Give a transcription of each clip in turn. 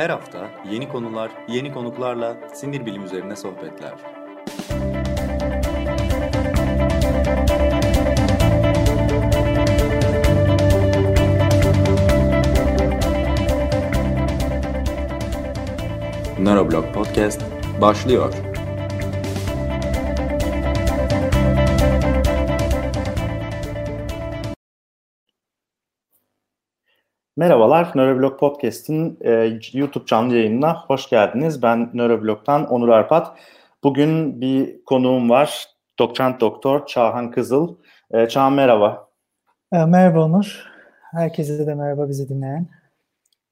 Her hafta yeni konular, yeni konuklarla sinir bilim üzerine sohbetler. Neuroblog Podcast başlıyor. Merhabalar, Nöroblog Podcast'in e, YouTube canlı yayınına hoş geldiniz. Ben Nöroblog'dan Onur Arpat. Bugün bir konuğum var, doçent doktor Çağhan Kızıl. E, Çağhan merhaba. E, merhaba Onur. Herkese de merhaba bizi dinleyen.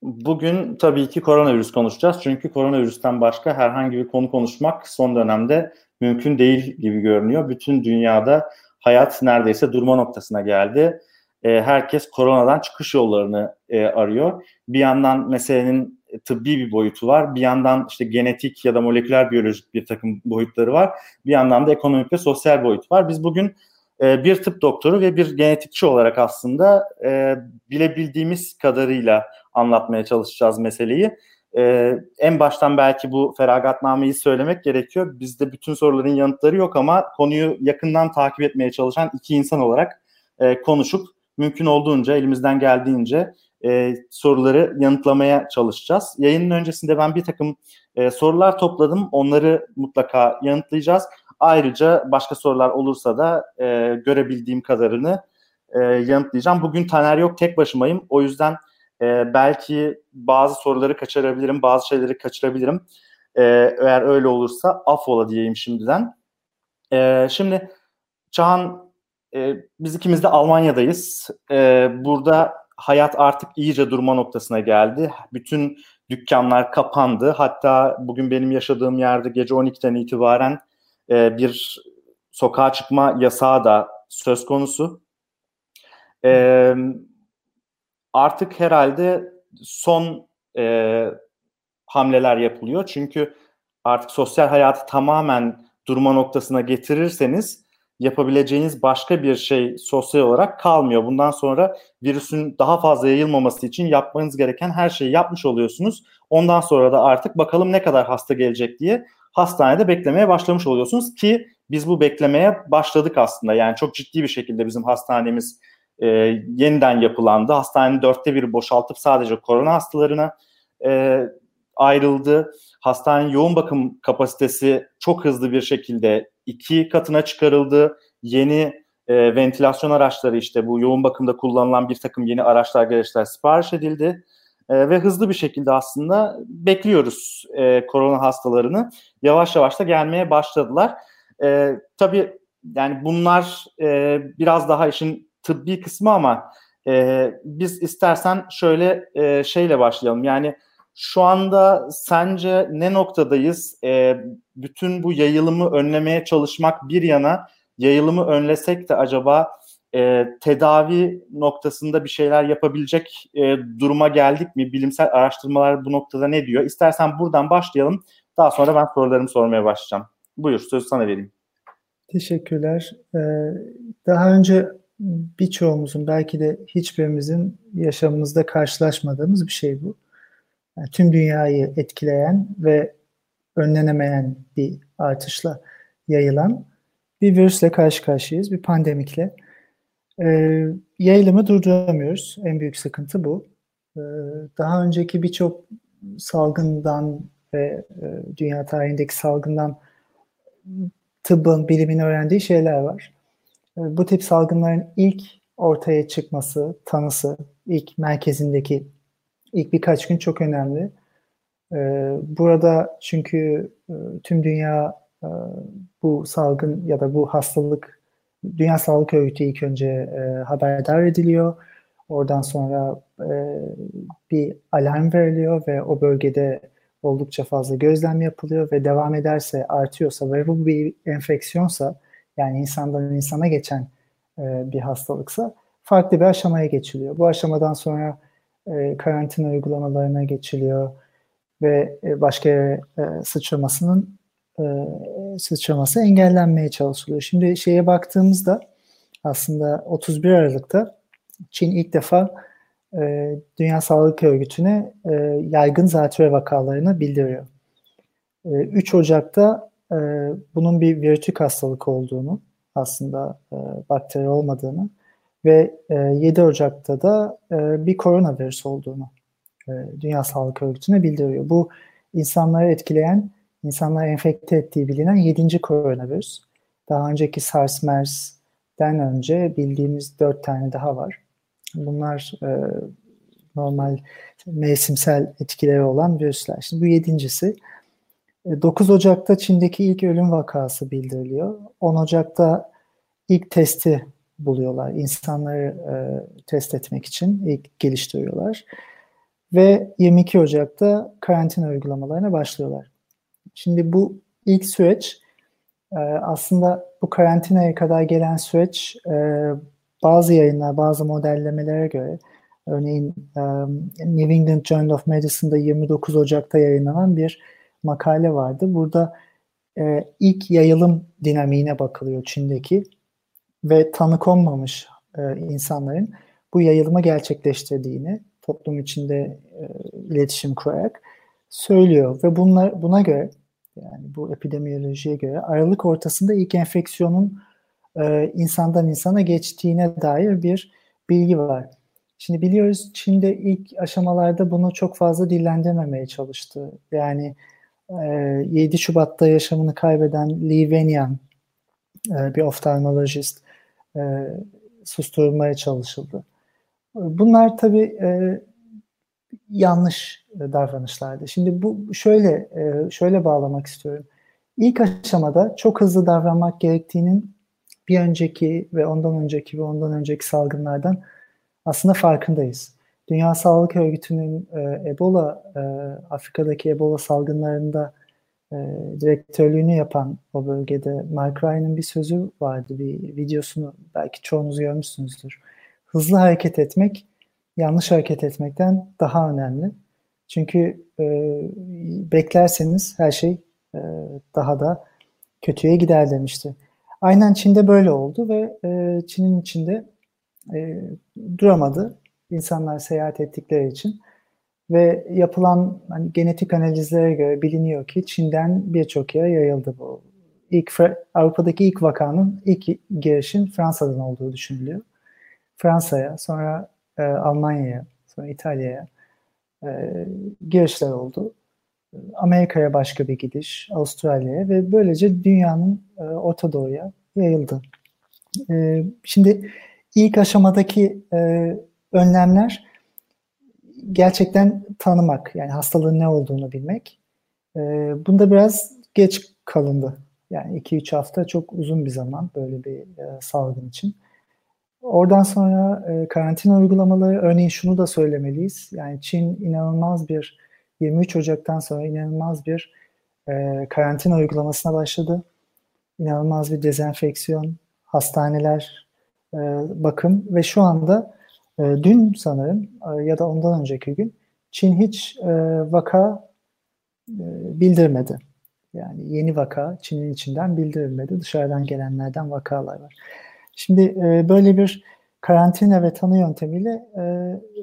Bugün tabii ki koronavirüs konuşacağız. Çünkü koronavirüsten başka herhangi bir konu konuşmak son dönemde mümkün değil gibi görünüyor. Bütün dünyada hayat neredeyse durma noktasına geldi e, herkes koronadan çıkış yollarını e, arıyor. Bir yandan meselenin tıbbi bir boyutu var. Bir yandan işte genetik ya da moleküler biyolojik bir takım boyutları var. Bir yandan da ekonomik ve sosyal boyut var. Biz bugün e, bir tıp doktoru ve bir genetikçi olarak aslında e, bilebildiğimiz kadarıyla anlatmaya çalışacağız meseleyi. Ee, en baştan belki bu feragatnameyi söylemek gerekiyor. Bizde bütün soruların yanıtları yok ama konuyu yakından takip etmeye çalışan iki insan olarak e, konuşup mümkün olduğunca elimizden geldiğince e, soruları yanıtlamaya çalışacağız. Yayının öncesinde ben bir takım e, sorular topladım. Onları mutlaka yanıtlayacağız. Ayrıca başka sorular olursa da e, görebildiğim kadarını e, yanıtlayacağım. Bugün Taner yok, tek başımayım. O yüzden e, belki bazı soruları kaçırabilirim, bazı şeyleri kaçırabilirim. E, eğer öyle olursa affola diyeyim şimdiden. E, şimdi Çağan e, biz ikimiz de Almanya'dayız. E, burada hayat artık iyice durma noktasına geldi. Bütün dükkanlar kapandı. Hatta bugün benim yaşadığım yerde gece 12'den itibaren e, bir sokağa çıkma yasağı da söz konusu. E, artık herhalde son e, hamleler yapılıyor. Çünkü artık sosyal hayatı tamamen durma noktasına getirirseniz yapabileceğiniz başka bir şey sosyal olarak kalmıyor. Bundan sonra virüsün daha fazla yayılmaması için yapmanız gereken her şeyi yapmış oluyorsunuz. Ondan sonra da artık bakalım ne kadar hasta gelecek diye hastanede beklemeye başlamış oluyorsunuz ki biz bu beklemeye başladık aslında. Yani çok ciddi bir şekilde bizim hastanemiz e, yeniden yapılandı. Hastanenin dörtte biri boşaltıp sadece korona hastalarına e, ayrıldı. Hastanenin yoğun bakım kapasitesi çok hızlı bir şekilde iki katına çıkarıldı. Yeni e, ventilasyon araçları işte bu yoğun bakımda kullanılan bir takım yeni araçlar gereçler sipariş edildi. E, ve hızlı bir şekilde aslında bekliyoruz e, korona hastalarını. Yavaş yavaş da gelmeye başladılar. E, tabii yani bunlar e, biraz daha işin tıbbi kısmı ama e, biz istersen şöyle e, şeyle başlayalım. Yani şu anda sence ne noktadayız? E, bütün bu yayılımı önlemeye çalışmak bir yana yayılımı önlesek de acaba e, tedavi noktasında bir şeyler yapabilecek e, duruma geldik mi? Bilimsel araştırmalar bu noktada ne diyor? İstersen buradan başlayalım. Daha sonra ben sorularımı sormaya başlayacağım. Buyur söz sana vereyim. Teşekkürler. Ee, daha önce birçoğumuzun belki de hiçbirimizin yaşamımızda karşılaşmadığımız bir şey bu yani tüm dünyayı etkileyen ve önlenemeyen bir artışla yayılan bir virüsle karşı karşıyayız, bir pandemikle. Ee, yayılımı durduramıyoruz. En büyük sıkıntı bu. Ee, daha önceki birçok salgından ve e, dünya tarihindeki salgından tıbbın, bilimin öğrendiği şeyler var. Ee, bu tip salgınların ilk ortaya çıkması, tanısı, ilk merkezindeki ilk birkaç gün çok önemli. Ee, burada çünkü e, tüm dünya e, bu salgın ya da bu hastalık Dünya Sağlık Örgütü ilk önce e, haberdar ediliyor. Oradan sonra bir alarm veriliyor ve o bölgede oldukça fazla gözlem yapılıyor ve devam ederse artıyorsa ve bu bir enfeksiyonsa yani insandan insana geçen bir hastalıksa farklı bir aşamaya geçiliyor. Bu aşamadan sonra e, karantina uygulamalarına geçiliyor ve e, başka yere sıçramasının e, sıçraması engellenmeye çalışılıyor. Şimdi şeye baktığımızda aslında 31 Aralık'ta Çin ilk defa Dünya Sağlık Örgütü'ne yaygın zatürre vakalarını bildiriyor. E, 3 Ocak'ta bunun bir virütük hastalık olduğunu, aslında bakteri olmadığını ve e, 7 Ocak'ta da e, bir koronavirüs olduğunu e, Dünya Sağlık Örgütü'ne bildiriyor. Bu insanları etkileyen, insanları enfekte ettiği bilinen 7. koronavirüs. Daha önceki SARS, MERS'den önce bildiğimiz 4 tane daha var. Bunlar e, normal mevsimsel etkileri olan virüsler. Şimdi bu yedincisi. 9 Ocak'ta Çin'deki ilk ölüm vakası bildiriliyor. 10 Ocak'ta ilk testi buluyorlar. İnsanları e, test etmek için ilk geliştiriyorlar. Ve 22 Ocak'ta karantina uygulamalarına başlıyorlar. Şimdi bu ilk süreç e, aslında bu karantinaya kadar gelen süreç e, bazı yayınlar, bazı modellemelere göre örneğin e, New England Journal of Medicine'da 29 Ocak'ta yayınlanan bir makale vardı. Burada e, ilk yayılım dinamiğine bakılıyor Çin'deki ve tanı konmamış e, insanların bu yayılımı gerçekleştirdiğini toplum içinde e, iletişim kurarak söylüyor ve bunlar buna göre yani bu epidemiyolojiye göre Aralık ortasında ilk enfeksiyonun e, insandan insana geçtiğine dair bir bilgi var. Şimdi biliyoruz Çin'de ilk aşamalarda bunu çok fazla dillendirmemeye çalıştı. Yani 7 Şubat'ta yaşamını kaybeden Li Wenyan bir oftalmolojist susturulmaya çalışıldı. Bunlar tabii yanlış davranışlardı. Şimdi bu şöyle şöyle bağlamak istiyorum. İlk aşamada çok hızlı davranmak gerektiğinin bir önceki ve ondan önceki ve ondan önceki salgınlardan aslında farkındayız. Dünya Sağlık Örgütü'nün e, Ebola, e, Afrika'daki Ebola salgınlarında e, direktörlüğünü yapan o bölgede Mark Ryan'ın bir sözü vardı, bir videosunu belki çoğunuz görmüşsünüzdür. Hızlı hareket etmek, yanlış hareket etmekten daha önemli. Çünkü e, beklerseniz her şey e, daha da kötüye gider demişti. Aynen Çin'de böyle oldu ve e, Çin'in içinde e, duramadı insanlar seyahat ettikleri için ve yapılan hani genetik analizlere göre biliniyor ki Çin'den birçok yere yayıldı bu. İlk Avrupa'daki ilk vakanın ilk girişin Fransa'dan olduğu düşünülüyor. Fransa'ya, sonra e, Almanya'ya, sonra İtalya'ya e, girişler oldu. Amerika'ya başka bir gidiş, Avustralya'ya ve böylece dünyanın e, Orta Doğu'ya yayıldı. E, şimdi ilk aşamadaki e, önlemler gerçekten tanımak, yani hastalığın ne olduğunu bilmek. E, bunda biraz geç kalındı. Yani 2-3 hafta çok uzun bir zaman böyle bir e, salgın için. Oradan sonra e, karantina uygulamaları, örneğin şunu da söylemeliyiz. Yani Çin inanılmaz bir 23 Ocak'tan sonra inanılmaz bir e, karantina uygulamasına başladı. İnanılmaz bir dezenfeksiyon, hastaneler, e, bakım ve şu anda e, dün sanırım e, ya da ondan önceki gün Çin hiç e, vaka e, bildirmedi. Yani yeni vaka Çin'in içinden bildirilmedi. Dışarıdan gelenlerden vakalar var. Şimdi böyle bir karantina ve tanı yöntemiyle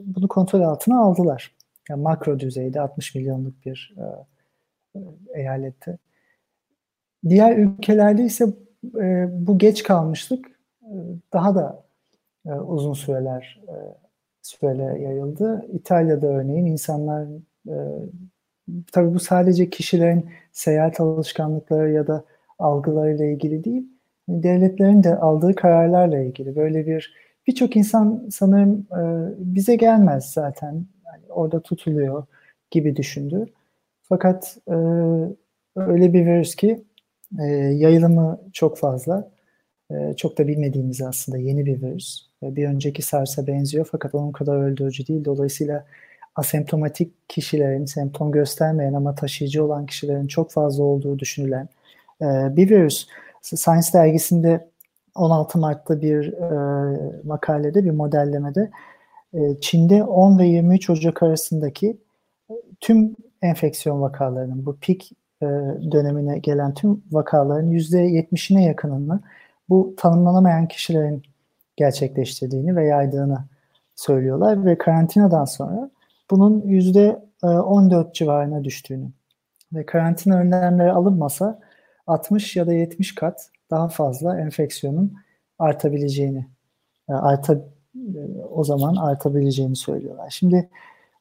bunu kontrol altına aldılar yani makro düzeyde 60 milyonluk bir e, eyalette. Diğer ülkelerde ise bu geç kalmışlık daha da e, uzun süreler e, süreler yayıldı. İtalya'da örneğin insanlar e, tabii bu sadece kişilerin seyahat alışkanlıkları ya da algılarıyla ilgili değil, devletlerin de aldığı kararlarla ilgili. Böyle bir birçok insan sanırım e, bize gelmez zaten orada tutuluyor gibi düşündü. Fakat e, öyle bir virüs ki yayılımı çok fazla. Çok da bilmediğimiz aslında yeni bir virüs. E, bir önceki SARS'a benziyor fakat onun kadar öldürücü değil. Dolayısıyla asemptomatik kişilerin, semptom göstermeyen ama taşıyıcı olan kişilerin çok fazla olduğu düşünülen e, bir virüs. Science dergisinde 16 Mart'ta bir e, makalede, bir modellemede ee, Çin'de 10 ve 23 Ocak arasındaki e, tüm enfeksiyon vakalarının bu pik e, dönemine gelen tüm vakaların %70'ine yakınını bu tanımlanamayan kişilerin gerçekleştirdiğini ve yaydığını söylüyorlar ve karantinadan sonra bunun yüzde 14 civarına düştüğünü ve karantina önlemleri alınmasa 60 ya da 70 kat daha fazla enfeksiyonun artabileceğini arta o zaman artabileceğini söylüyorlar. Şimdi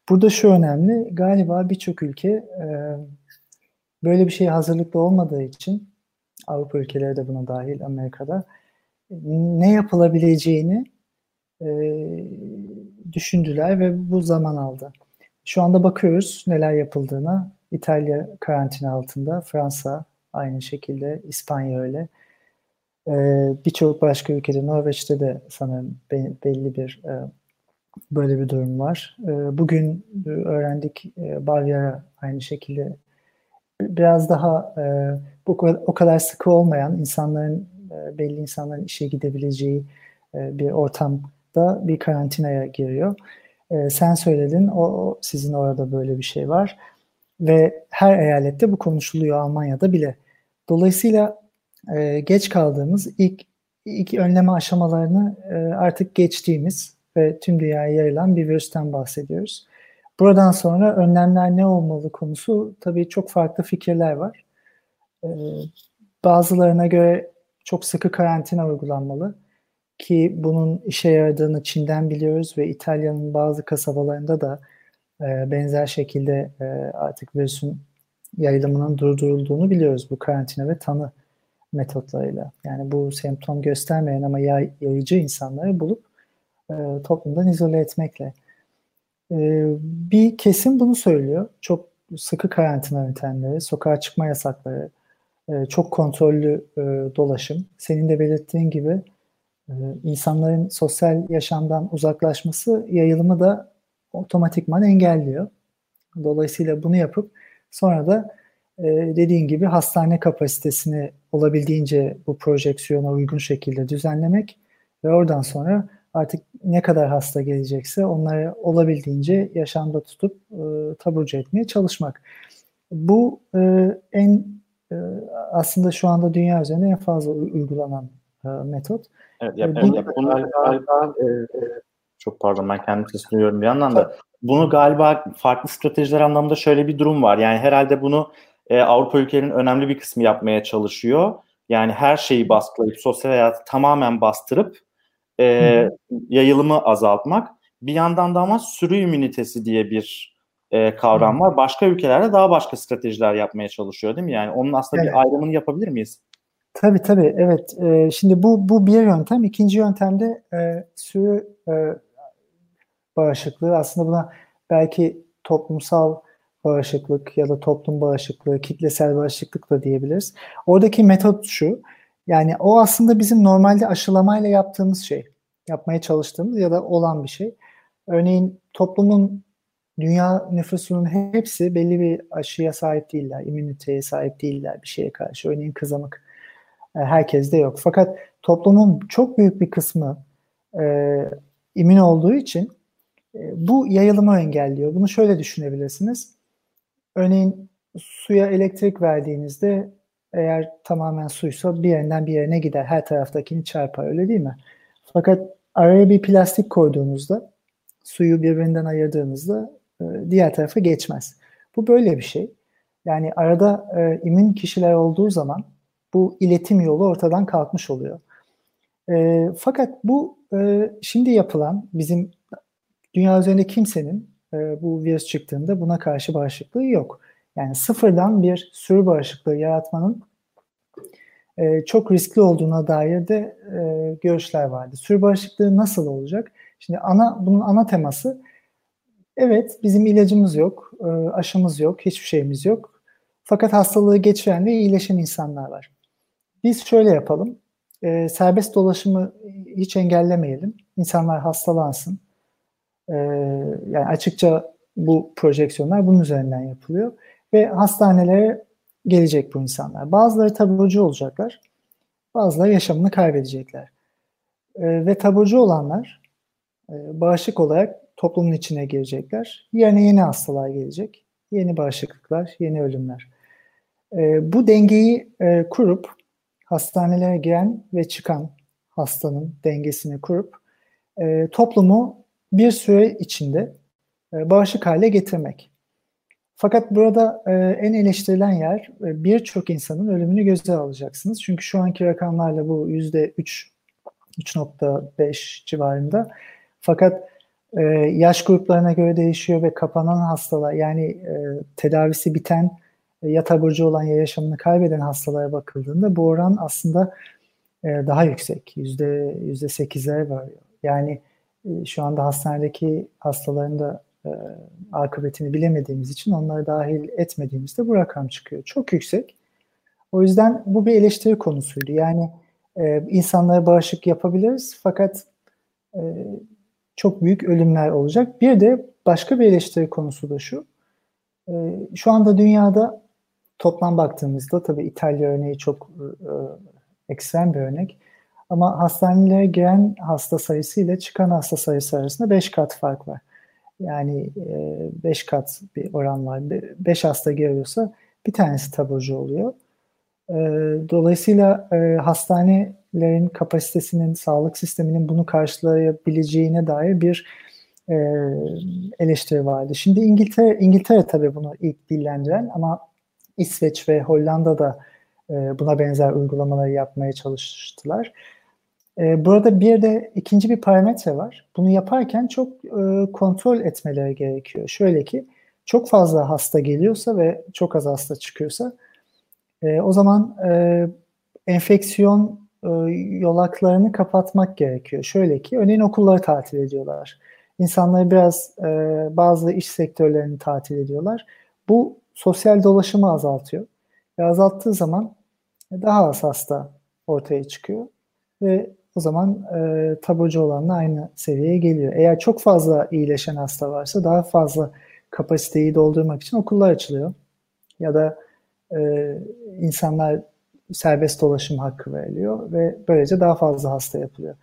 burada şu önemli galiba birçok ülke böyle bir şeye hazırlıklı olmadığı için Avrupa ülkeleri de buna dahil Amerika'da ne yapılabileceğini e, düşündüler ve bu zaman aldı. Şu anda bakıyoruz neler yapıldığına. İtalya karantina altında, Fransa aynı şekilde, İspanya öyle. E, Birçok başka ülkede, Norveç'te de sanırım belli bir e, böyle bir durum var. E, bugün öğrendik e, Bavyera aynı şekilde biraz daha e, bu o kadar sıkı olmayan insanların e, belli insanların işe gidebileceği e, bir ortamda bir karantinaya giriyor. E, sen söyledin o, sizin orada böyle bir şey var ve her eyalette bu konuşuluyor Almanya'da bile. Dolayısıyla geç kaldığımız ilk ilk önleme aşamalarını artık geçtiğimiz ve tüm dünyaya yayılan bir virüsten bahsediyoruz. Buradan sonra önlemler ne olmalı konusu tabii çok farklı fikirler var. Bazılarına göre çok sıkı karantina uygulanmalı ki bunun işe yaradığını Çin'den biliyoruz ve İtalya'nın bazı kasabalarında da e, benzer şekilde e, artık virüsün yayılımının durdurulduğunu biliyoruz bu karantina ve tanı metotlarıyla. Yani bu semptom göstermeyen ama yay, yayıcı insanları bulup e, toplumdan izole etmekle. Ee, bir kesim bunu söylüyor. Çok sıkı karantina yöntemleri, sokağa çıkma yasakları, e, çok kontrollü e, dolaşım. Senin de belirttiğin gibi e, insanların sosyal yaşamdan uzaklaşması yayılımı da otomatikman engelliyor. Dolayısıyla bunu yapıp sonra da dediğin gibi hastane kapasitesini olabildiğince bu projeksiyona uygun şekilde düzenlemek ve oradan sonra artık ne kadar hasta gelecekse onları olabildiğince yaşamda tutup e, taburcu etmeye çalışmak. Bu e, en e, aslında şu anda dünya üzerinde en fazla uygulanan e, metot. Evet, ya, e, bunu, evet, bunu galiba e, e, çok pardon ben kendim sesini duyuyorum bir yandan da bunu galiba farklı stratejiler anlamında şöyle bir durum var. Yani herhalde bunu e, Avrupa ülkelerinin önemli bir kısmı yapmaya çalışıyor. Yani her şeyi baskılayıp sosyal hayatı tamamen bastırıp e, yayılımı azaltmak. Bir yandan da ama sürü ümünitesi diye bir e, kavram var. Başka ülkelerde daha başka stratejiler yapmaya çalışıyor değil mi? Yani onun aslında evet. bir ayrımını yapabilir miyiz? Tabii tabii evet. E, şimdi bu bu bir yöntem. İkinci yöntemde e, sürü e, bağışıklığı aslında buna belki toplumsal bağışıklık ya da toplum bağışıklığı, kitlesel bağışıklık da diyebiliriz. Oradaki metot şu. Yani o aslında bizim normalde aşılamayla yaptığımız şey. Yapmaya çalıştığımız ya da olan bir şey. Örneğin toplumun dünya nüfusunun hepsi belli bir aşıya sahip değiller, immüniteye sahip değiller bir şeye karşı. Örneğin kızamık e, herkeste yok. Fakat toplumun çok büyük bir kısmı e, immün olduğu için e, bu yayılımı engelliyor. Bunu şöyle düşünebilirsiniz. Örneğin suya elektrik verdiğinizde eğer tamamen suysa bir yerinden bir yerine gider. Her taraftakini çarpar öyle değil mi? Fakat araya bir plastik koyduğunuzda suyu birbirinden ayırdığınızda diğer tarafa geçmez. Bu böyle bir şey. Yani arada e, immün kişiler olduğu zaman bu iletim yolu ortadan kalkmış oluyor. E, fakat bu e, şimdi yapılan bizim dünya üzerinde kimsenin e, bu virüs çıktığında buna karşı bağışıklığı yok. Yani sıfırdan bir sürü bağışıklığı yaratmanın e, çok riskli olduğuna dair de e, görüşler vardı. Sürü bağışıklığı nasıl olacak? Şimdi ana bunun ana teması evet bizim ilacımız yok, e, aşımız yok, hiçbir şeyimiz yok. Fakat hastalığı geçiren ve iyileşen insanlar var. Biz şöyle yapalım. E, serbest dolaşımı hiç engellemeyelim. İnsanlar hastalansın. E, yani açıkça bu projeksiyonlar bunun üzerinden yapılıyor ve hastanelere gelecek bu insanlar. Bazıları taburcu olacaklar, bazıları yaşamını kaybedecekler. Ve taburcu olanlar bağışık olarak toplumun içine girecekler. Yerine yeni hastalar gelecek, yeni bağışıklıklar, yeni ölümler. E, bu dengeyi e, kurup hastanelere giren ve çıkan hastanın dengesini kurup e, toplumu bir süre içinde e, bağışık hale getirmek. Fakat burada e, en eleştirilen yer e, birçok insanın ölümünü göze alacaksınız. Çünkü şu anki rakamlarla bu yüzde 3 3.5 civarında. Fakat e, yaş gruplarına göre değişiyor ve kapanan hastalar yani e, tedavisi biten e, ya taburcu olan ya yaşamını kaybeden hastalara bakıldığında bu oran aslında e, daha yüksek. Yüzde yüzde sekizlere varıyor. Yani e, şu anda hastanedeki hastaların da e, akıbetini bilemediğimiz için onları dahil etmediğimizde bu rakam çıkıyor. Çok yüksek. O yüzden bu bir eleştiri konusuydu. Yani e, insanlara bağışık yapabiliriz fakat e, çok büyük ölümler olacak. Bir de başka bir eleştiri konusu da şu. E, şu anda dünyada toplam baktığımızda tabii İtalya örneği çok e, ekstrem bir örnek. Ama hastanelere giren hasta sayısı ile çıkan hasta sayısı arasında 5 kat fark var. Yani 5 e, kat bir oran var. 5 hasta giriyorsa bir tanesi taburcu oluyor. E, dolayısıyla e, hastanelerin kapasitesinin, sağlık sisteminin bunu karşılayabileceğine dair bir eleştiri vardı. Şimdi İngiltere, İngiltere tabii bunu ilk dillendiren ama İsveç ve Hollanda da buna benzer uygulamaları yapmaya çalıştılar. Ee, burada bir de ikinci bir parametre var. Bunu yaparken çok e, kontrol etmeleri gerekiyor. Şöyle ki çok fazla hasta geliyorsa ve çok az hasta çıkıyorsa e, o zaman e, enfeksiyon yolaklarını kapatmak gerekiyor. Şöyle ki örneğin okulları tatil ediyorlar. İnsanları biraz bazı iş sektörlerini tatil ediyorlar. Bu sosyal dolaşımı azaltıyor. Ve azalttığı zaman daha az hasta ortaya çıkıyor ve o zaman e, taburcu olanla aynı seviyeye geliyor. Eğer çok fazla iyileşen hasta varsa daha fazla kapasiteyi doldurmak için okullar açılıyor. Ya da e, insanlar serbest dolaşım hakkı veriliyor ve böylece daha fazla hasta yapılıyor.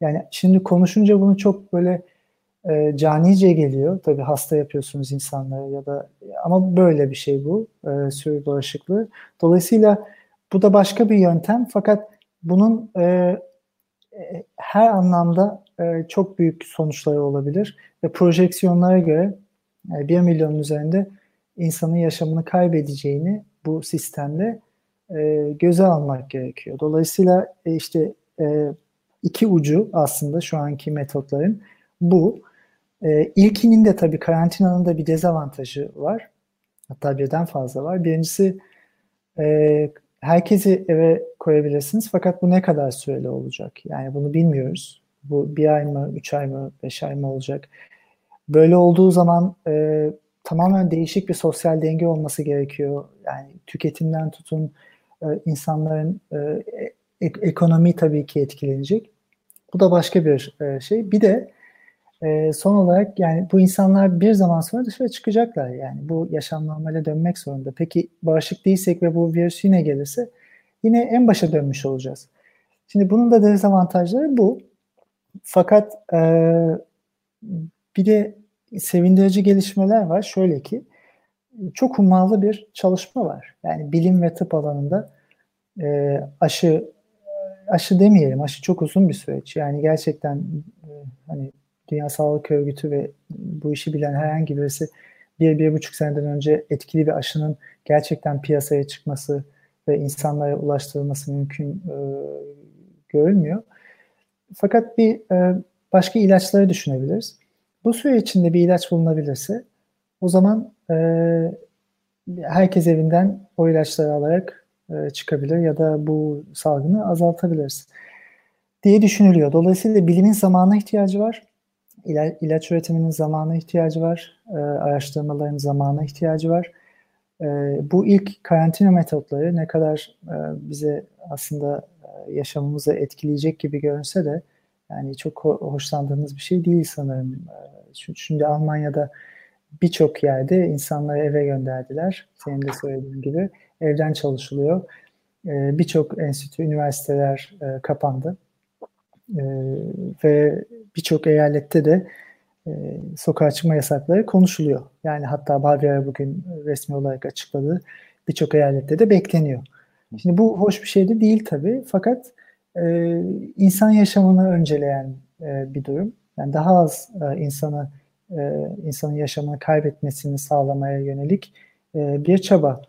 Yani şimdi konuşunca bunu çok böyle e, canice geliyor. Tabii hasta yapıyorsunuz insanlara ya da ama böyle bir şey bu e, sürü bağışıklığı. Dolayısıyla bu da başka bir yöntem fakat bunun e, her anlamda e, çok büyük sonuçları olabilir ve projeksiyonlara göre e, 1 milyonun üzerinde insanın yaşamını kaybedeceğini bu sistemde e, göze almak gerekiyor. Dolayısıyla e, işte e, iki ucu aslında şu anki metotların bu. E, ilkinin de tabii karantinanın da bir dezavantajı var. Hatta birden fazla var. Birincisi herkesi eve koyabilirsiniz fakat bu ne kadar süreli olacak? Yani bunu bilmiyoruz. Bu bir ay mı, üç ay mı, beş ay mı olacak? Böyle olduğu zaman e, tamamen değişik bir sosyal denge olması gerekiyor. Yani tüketimden tutun insanların e, ek, ekonomi tabii ki etkilenecek. Bu da başka bir e, şey. Bir de e, son olarak yani bu insanlar bir zaman sonra dışarı çıkacaklar. Yani bu yaşam normale dönmek zorunda. Peki bağışık değilsek ve bu virüs yine gelirse yine en başa dönmüş olacağız. Şimdi bunun da dezavantajları bu. Fakat e, bir de sevindirici gelişmeler var. Şöyle ki çok hummalı bir çalışma var. Yani bilim ve tıp alanında e, aşı aşı demeyelim. Aşı çok uzun bir süreç. Yani gerçekten e, hani Dünya Sağlık Örgütü ve bu işi bilen herhangi birisi bir, bir buçuk seneden önce etkili bir aşının gerçekten piyasaya çıkması ve insanlara ulaştırılması mümkün e, görülmüyor. Fakat bir e, başka ilaçları düşünebiliriz. Bu süre içinde bir ilaç bulunabilirse o zaman e, herkes evinden o ilaçları alarak e, çıkabilir ya da bu salgını azaltabiliriz diye düşünülüyor. Dolayısıyla bilimin zamana ihtiyacı var ila, ilaç üretiminin zamana ihtiyacı var, e, araştırmaların zamana ihtiyacı var. E, bu ilk karantina metotları ne kadar e, bize aslında e, yaşamımızı etkileyecek gibi görünse de yani çok hoşlandığımız bir şey değil sanırım. Şimdi Almanya'da birçok yerde insanları eve gönderdiler. Senin de söylediğin gibi evden çalışılıyor. E, birçok enstitü, üniversiteler e, kapandı. E, ve birçok eyalette de e, sokağa çıkma yasakları konuşuluyor. Yani hatta Bavyera bugün resmi olarak açıkladı. Birçok eyalette de bekleniyor. Şimdi bu hoş bir şey de değil tabii. Fakat e, insan yaşamını önceleyen e, bir durum. yani daha az e, insanı e, insanın yaşamını kaybetmesini sağlamaya yönelik e, bir çaba.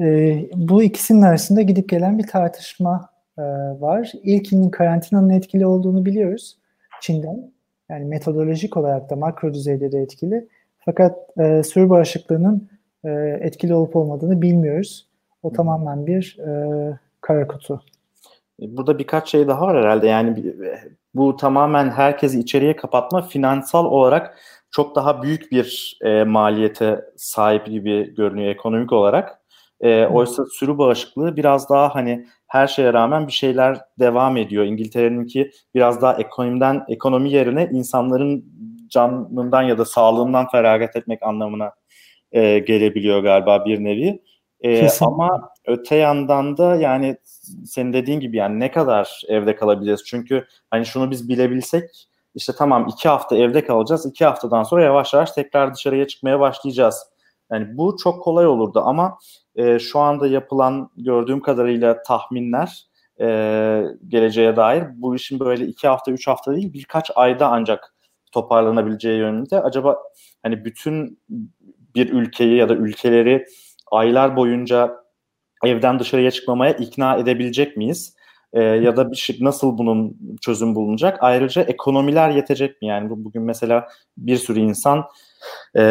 E, bu ikisinin arasında gidip gelen bir tartışma e, var. İlkinin karantinanın etkili olduğunu biliyoruz Çin'den. Yani metodolojik olarak da makro düzeyde de etkili. Fakat e, sürü bağışıklığının e, etkili olup olmadığını bilmiyoruz. O tamamen bir e, kara kutu. Burada birkaç şey daha var herhalde. Yani bu tamamen herkesi içeriye kapatma finansal olarak çok daha büyük bir e, maliyete sahip gibi görünüyor ekonomik olarak. E, oysa sürü bağışıklığı biraz daha hani her şeye rağmen bir şeyler devam ediyor. İngiltere'ninki biraz daha ekonomiden ekonomi yerine insanların canından ya da sağlığından feragat etmek anlamına e, gelebiliyor galiba bir nevi. E, ama öte yandan da yani senin dediğin gibi yani ne kadar evde kalabiliriz? Çünkü hani şunu biz bilebilsek işte tamam iki hafta evde kalacağız. iki haftadan sonra yavaş yavaş tekrar dışarıya çıkmaya başlayacağız. Yani bu çok kolay olurdu ama e, şu anda yapılan gördüğüm kadarıyla tahminler e, geleceğe dair bu işin böyle iki hafta üç hafta değil birkaç ayda ancak toparlanabileceği yönünde. Acaba hani bütün bir ülkeyi ya da ülkeleri aylar boyunca evden dışarıya çıkmamaya ikna edebilecek miyiz? E, ya da bir şey, nasıl bunun çözüm bulunacak? Ayrıca ekonomiler yetecek mi? Yani bugün mesela bir sürü insan, e,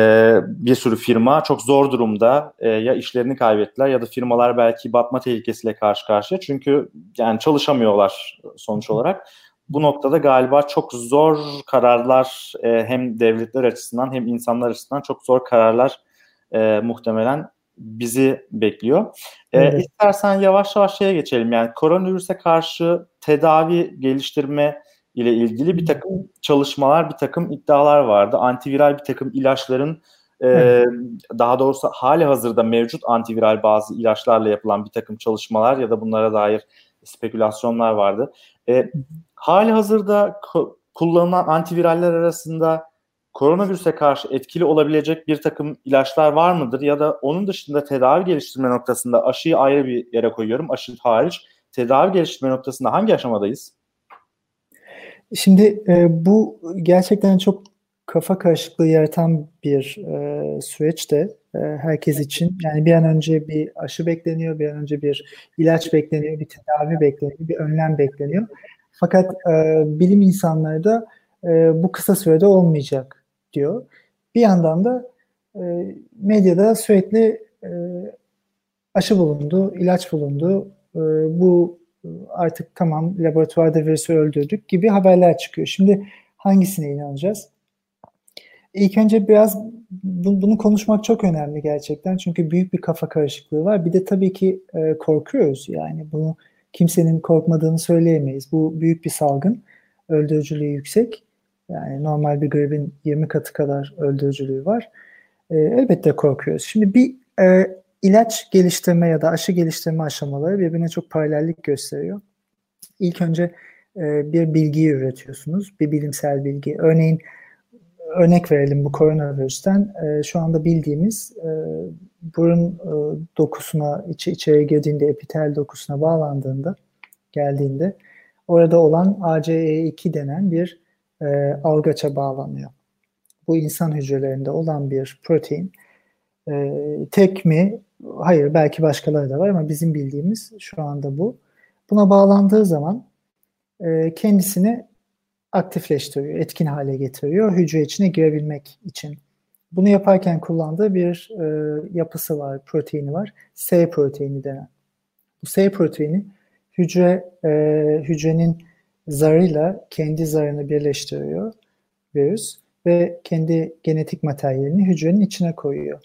bir sürü firma çok zor durumda. E, ya işlerini kaybettiler ya da firmalar belki batma tehlikesiyle karşı karşıya. Çünkü yani çalışamıyorlar sonuç olarak. Bu noktada galiba çok zor kararlar e, hem devletler açısından hem insanlar açısından çok zor kararlar e, muhtemelen bizi bekliyor. Ee, evet. İstersen yavaş yavaş şeye geçelim. Yani koronavirüse karşı tedavi geliştirme ile ilgili bir takım çalışmalar, bir takım iddialar vardı. Antiviral bir takım ilaçların e, daha doğrusu hali hazırda mevcut antiviral bazı ilaçlarla yapılan bir takım çalışmalar ya da bunlara dair spekülasyonlar vardı. E, hali hazırda kullanılan antiviraller arasında koronavirüse karşı etkili olabilecek bir takım ilaçlar var mıdır? Ya da onun dışında tedavi geliştirme noktasında aşıyı ayrı bir yere koyuyorum. Aşı hariç tedavi geliştirme noktasında hangi aşamadayız? Şimdi e, bu gerçekten çok kafa karışıklığı yaratan bir e, süreç de e, herkes için. Yani bir an önce bir aşı bekleniyor, bir an önce bir ilaç bekleniyor, bir tedavi bekleniyor, bir önlem bekleniyor. Fakat e, bilim insanları da e, bu kısa sürede olmayacak diyor. Bir yandan da e, medyada sürekli e, aşı bulundu, ilaç bulundu. E, bu artık tamam laboratuvarda virüsü öldürdük gibi haberler çıkıyor. Şimdi hangisine inanacağız? İlk önce biraz bunu konuşmak çok önemli gerçekten. Çünkü büyük bir kafa karışıklığı var. Bir de tabii ki e, korkuyoruz. Yani bunu kimsenin korkmadığını söyleyemeyiz. Bu büyük bir salgın. Öldürücülüğü yüksek. Yani normal bir gripin 20 katı kadar öldürücülüğü var. E, elbette korkuyoruz. Şimdi bir e, ilaç geliştirme ya da aşı geliştirme aşamaları birbirine çok paralellik gösteriyor. İlk önce e, bir bilgiyi üretiyorsunuz, bir bilimsel bilgi. Örneğin örnek verelim bu koronavirüsten. E, şu anda bildiğimiz e, burun e, dokusuna, içi, içeri girdiğinde epitel dokusuna bağlandığında, geldiğinde orada olan ACE2 denen bir e, algaça bağlanıyor. Bu insan hücrelerinde olan bir protein. E, tek mi? Hayır belki başkaları da var ama bizim bildiğimiz şu anda bu. Buna bağlandığı zaman e, kendisini aktifleştiriyor, etkin hale getiriyor hücre içine girebilmek için. Bunu yaparken kullandığı bir e, yapısı var, proteini var. S proteini denen. Bu S proteini hücre e, hücrenin zarıyla kendi zarını birleştiriyor virüs ve kendi genetik materyalini hücrenin içine koyuyor,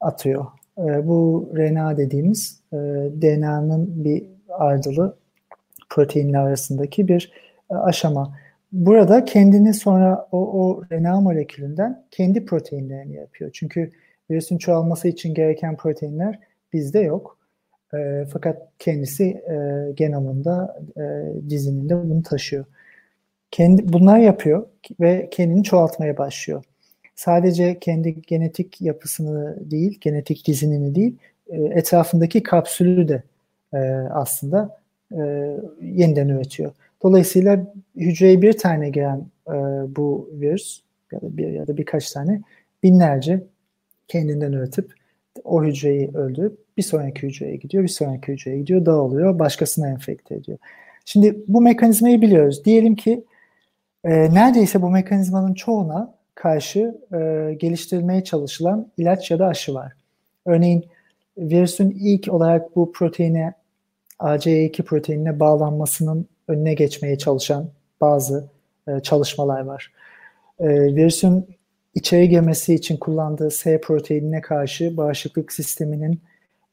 atıyor. E, bu RNA dediğimiz e, DNA'nın bir ardılı proteinler arasındaki bir e, aşama. Burada kendini sonra o, o RNA molekülünden kendi proteinlerini yapıyor. Çünkü virüsün çoğalması için gereken proteinler bizde yok. E, fakat kendisi e, genomunda, e, dizininde bunu taşıyor. Kendi, bunlar yapıyor ve kendini çoğaltmaya başlıyor. Sadece kendi genetik yapısını değil, genetik dizinini değil, e, etrafındaki kapsülü de e, aslında e, yeniden üretiyor. Dolayısıyla hücreye bir tane giren e, bu virüs ya da bir ya da birkaç tane binlerce kendinden üretip o hücreyi öldürüp bir sonraki hücreye gidiyor, bir sonraki hücreye gidiyor, dağılıyor, başkasına enfekte ediyor. Şimdi bu mekanizmayı biliyoruz. Diyelim ki e, neredeyse bu mekanizmanın çoğuna karşı e, geliştirilmeye çalışılan ilaç ya da aşı var. Örneğin virüsün ilk olarak bu proteine ACE2 proteinine bağlanmasının önüne geçmeye çalışan bazı e, çalışmalar var. E, virüsün içeri girmesi için kullandığı S proteinine karşı bağışıklık sisteminin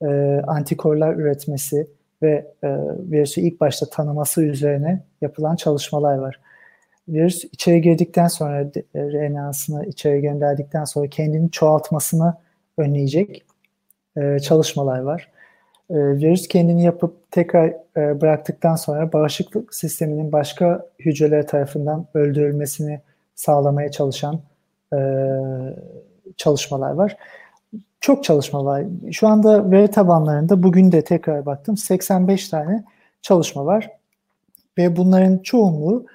e, antikorlar üretmesi ve e, virüsü ilk başta tanıması üzerine yapılan çalışmalar var. Virüs içeri girdikten sonra RNA'sını içeri gönderdikten sonra kendini çoğaltmasını önleyecek e, çalışmalar var. E, virüs kendini yapıp tekrar e, bıraktıktan sonra bağışıklık sisteminin başka hücreler tarafından öldürülmesini sağlamaya çalışan e, çalışmalar var. Çok çalışma var. Şu anda veri tabanlarında bugün de tekrar baktım 85 tane çalışma var. Ve bunların çoğunluğu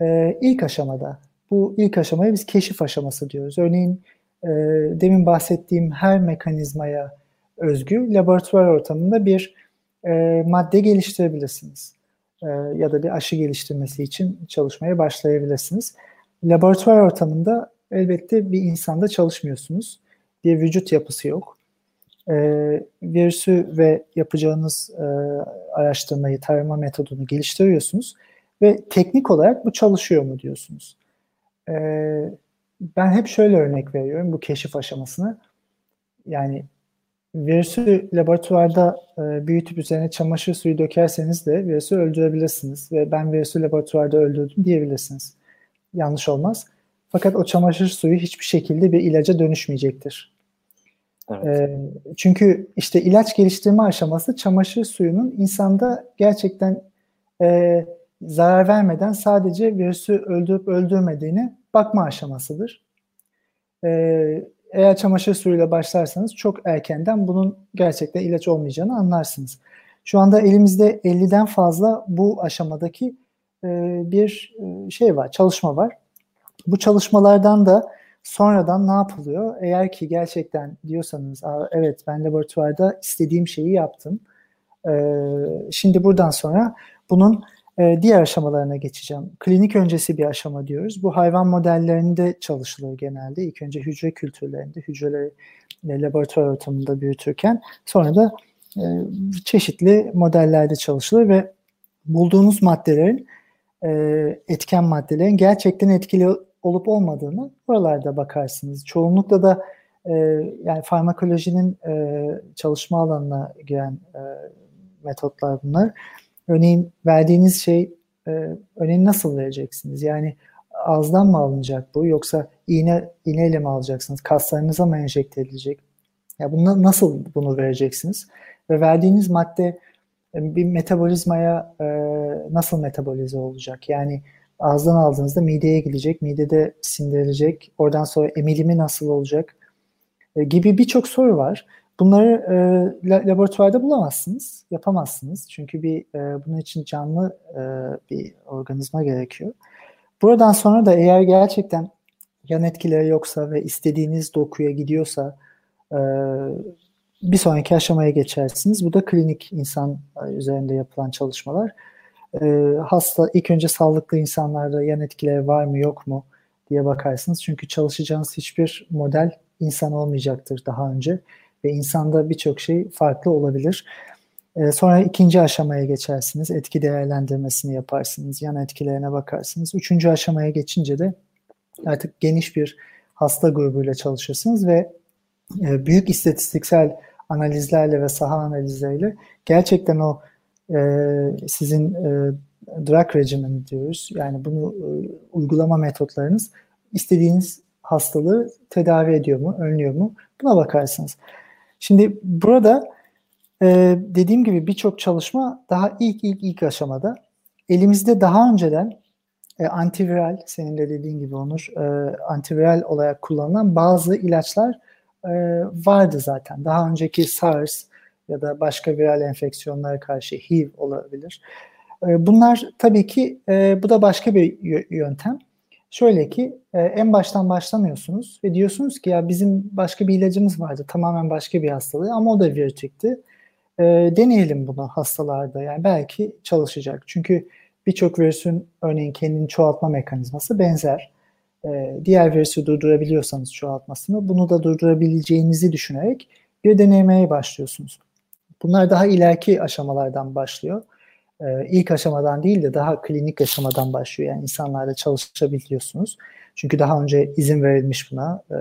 e, ilk aşamada. Bu ilk aşamaya biz keşif aşaması diyoruz. Örneğin e, demin bahsettiğim her mekanizmaya özgü laboratuvar ortamında bir e, madde geliştirebilirsiniz. E, ya da bir aşı geliştirmesi için çalışmaya başlayabilirsiniz. Laboratuvar ortamında elbette bir insanda çalışmıyorsunuz. Bir vücut yapısı yok. E, virüsü ve yapacağınız e, araştırmayı, tarama metodunu geliştiriyorsunuz ve teknik olarak bu çalışıyor mu diyorsunuz. E, ben hep şöyle örnek veriyorum bu keşif aşamasını. Yani virüsü laboratuvarda e, büyütüp üzerine çamaşır suyu dökerseniz de virüsü öldürebilirsiniz ve ben virüsü laboratuvarda öldürdüm diyebilirsiniz. Yanlış olmaz. Fakat o çamaşır suyu hiçbir şekilde bir ilaca dönüşmeyecektir. Evet. E, çünkü işte ilaç geliştirme aşaması çamaşır suyunun insanda gerçekten e, zarar vermeden sadece virüsü öldürüp öldürmediğini bakma aşamasıdır. E, eğer çamaşır suyuyla başlarsanız çok erkenden bunun gerçekten ilaç olmayacağını anlarsınız. Şu anda elimizde 50'den fazla bu aşamadaki e, bir e, şey var, çalışma var. Bu çalışmalardan da sonradan ne yapılıyor? Eğer ki gerçekten diyorsanız evet ben laboratuvarda istediğim şeyi yaptım. E, şimdi buradan sonra bunun e, diğer aşamalarına geçeceğim. Klinik öncesi bir aşama diyoruz. Bu hayvan modellerinde çalışılır genelde. İlk önce hücre kültürlerinde, hücreleri laboratuvar ortamında büyütürken sonra da e, çeşitli modellerde çalışılır ve bulduğunuz maddelerin e, etken maddelerin gerçekten etkili olup olmadığını oralarda bakarsınız. Çoğunlukla da e, yani farmakolojinin e, çalışma alanına giren e, metotlar bunlar. Örneğin verdiğiniz şey e, örneğin nasıl vereceksiniz? Yani ağızdan mı alınacak bu yoksa iğne iğneyle mi alacaksınız? Kaslarınıza mı enjekte edilecek? Ya bunu nasıl bunu vereceksiniz? Ve verdiğiniz madde e, bir metabolizmaya e, nasıl metabolize olacak? Yani ağızdan aldığınızda mideye gidecek, midede sindirilecek, oradan sonra emilimi nasıl olacak e, gibi birçok soru var. Bunları e, laboratuvarda bulamazsınız, yapamazsınız. Çünkü bir e, bunun için canlı e, bir organizma gerekiyor. Buradan sonra da eğer gerçekten yan etkileri yoksa ve istediğiniz dokuya gidiyorsa e, bir sonraki aşamaya geçersiniz. Bu da klinik insan e, üzerinde yapılan çalışmalar. E, hasta ilk önce sağlıklı insanlarda yan etkileri var mı yok mu diye bakarsınız. Çünkü çalışacağınız hiçbir model insan olmayacaktır daha önce ve insanda birçok şey farklı olabilir. E, sonra ikinci aşamaya geçersiniz. Etki değerlendirmesini yaparsınız. Yan etkilerine bakarsınız. Üçüncü aşamaya geçince de artık geniş bir hasta grubuyla çalışırsınız ve e, büyük istatistiksel analizlerle ve saha analizleriyle gerçekten o e, sizin e, drug regimen diyoruz. Yani bunu e, uygulama metotlarınız istediğiniz hastalığı tedavi ediyor mu, önlüyor mu? Buna bakarsınız. Şimdi burada e, dediğim gibi birçok çalışma daha ilk ilk ilk aşamada. Elimizde daha önceden e, antiviral, senin de dediğin gibi Onur, e, antiviral olarak kullanılan bazı ilaçlar e, vardı zaten. Daha önceki SARS ya da başka viral enfeksiyonlara karşı HIV olabilir. E, bunlar tabii ki e, bu da başka bir yöntem. Şöyle ki e, en baştan başlamıyorsunuz ve diyorsunuz ki ya bizim başka bir ilacımız vardı tamamen başka bir hastalığı ama o da virütikti. E, deneyelim bunu hastalarda yani belki çalışacak. Çünkü birçok virüsün örneğin kendini çoğaltma mekanizması benzer. E, diğer virüsü durdurabiliyorsanız çoğaltmasını bunu da durdurabileceğinizi düşünerek bir denemeye başlıyorsunuz. Bunlar daha ileriki aşamalardan başlıyor e, ilk aşamadan değil de daha klinik aşamadan başlıyor. Yani insanlarla çalışabiliyorsunuz. Çünkü daha önce izin verilmiş buna. E,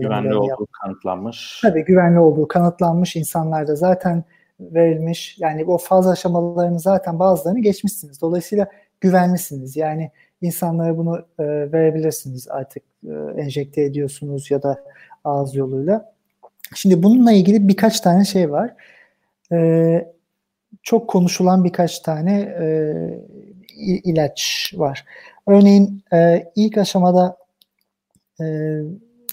güvenli olduğu yap- kanıtlanmış. Tabii güvenli olduğu kanıtlanmış. insanlarda zaten verilmiş. Yani o faz aşamalarını zaten bazılarını geçmişsiniz. Dolayısıyla güvenlisiniz. Yani insanlara bunu e, verebilirsiniz artık e, enjekte ediyorsunuz ya da ağız yoluyla. Şimdi bununla ilgili birkaç tane şey var. E, çok konuşulan birkaç tane e, ilaç var. Örneğin e, ilk aşamada e,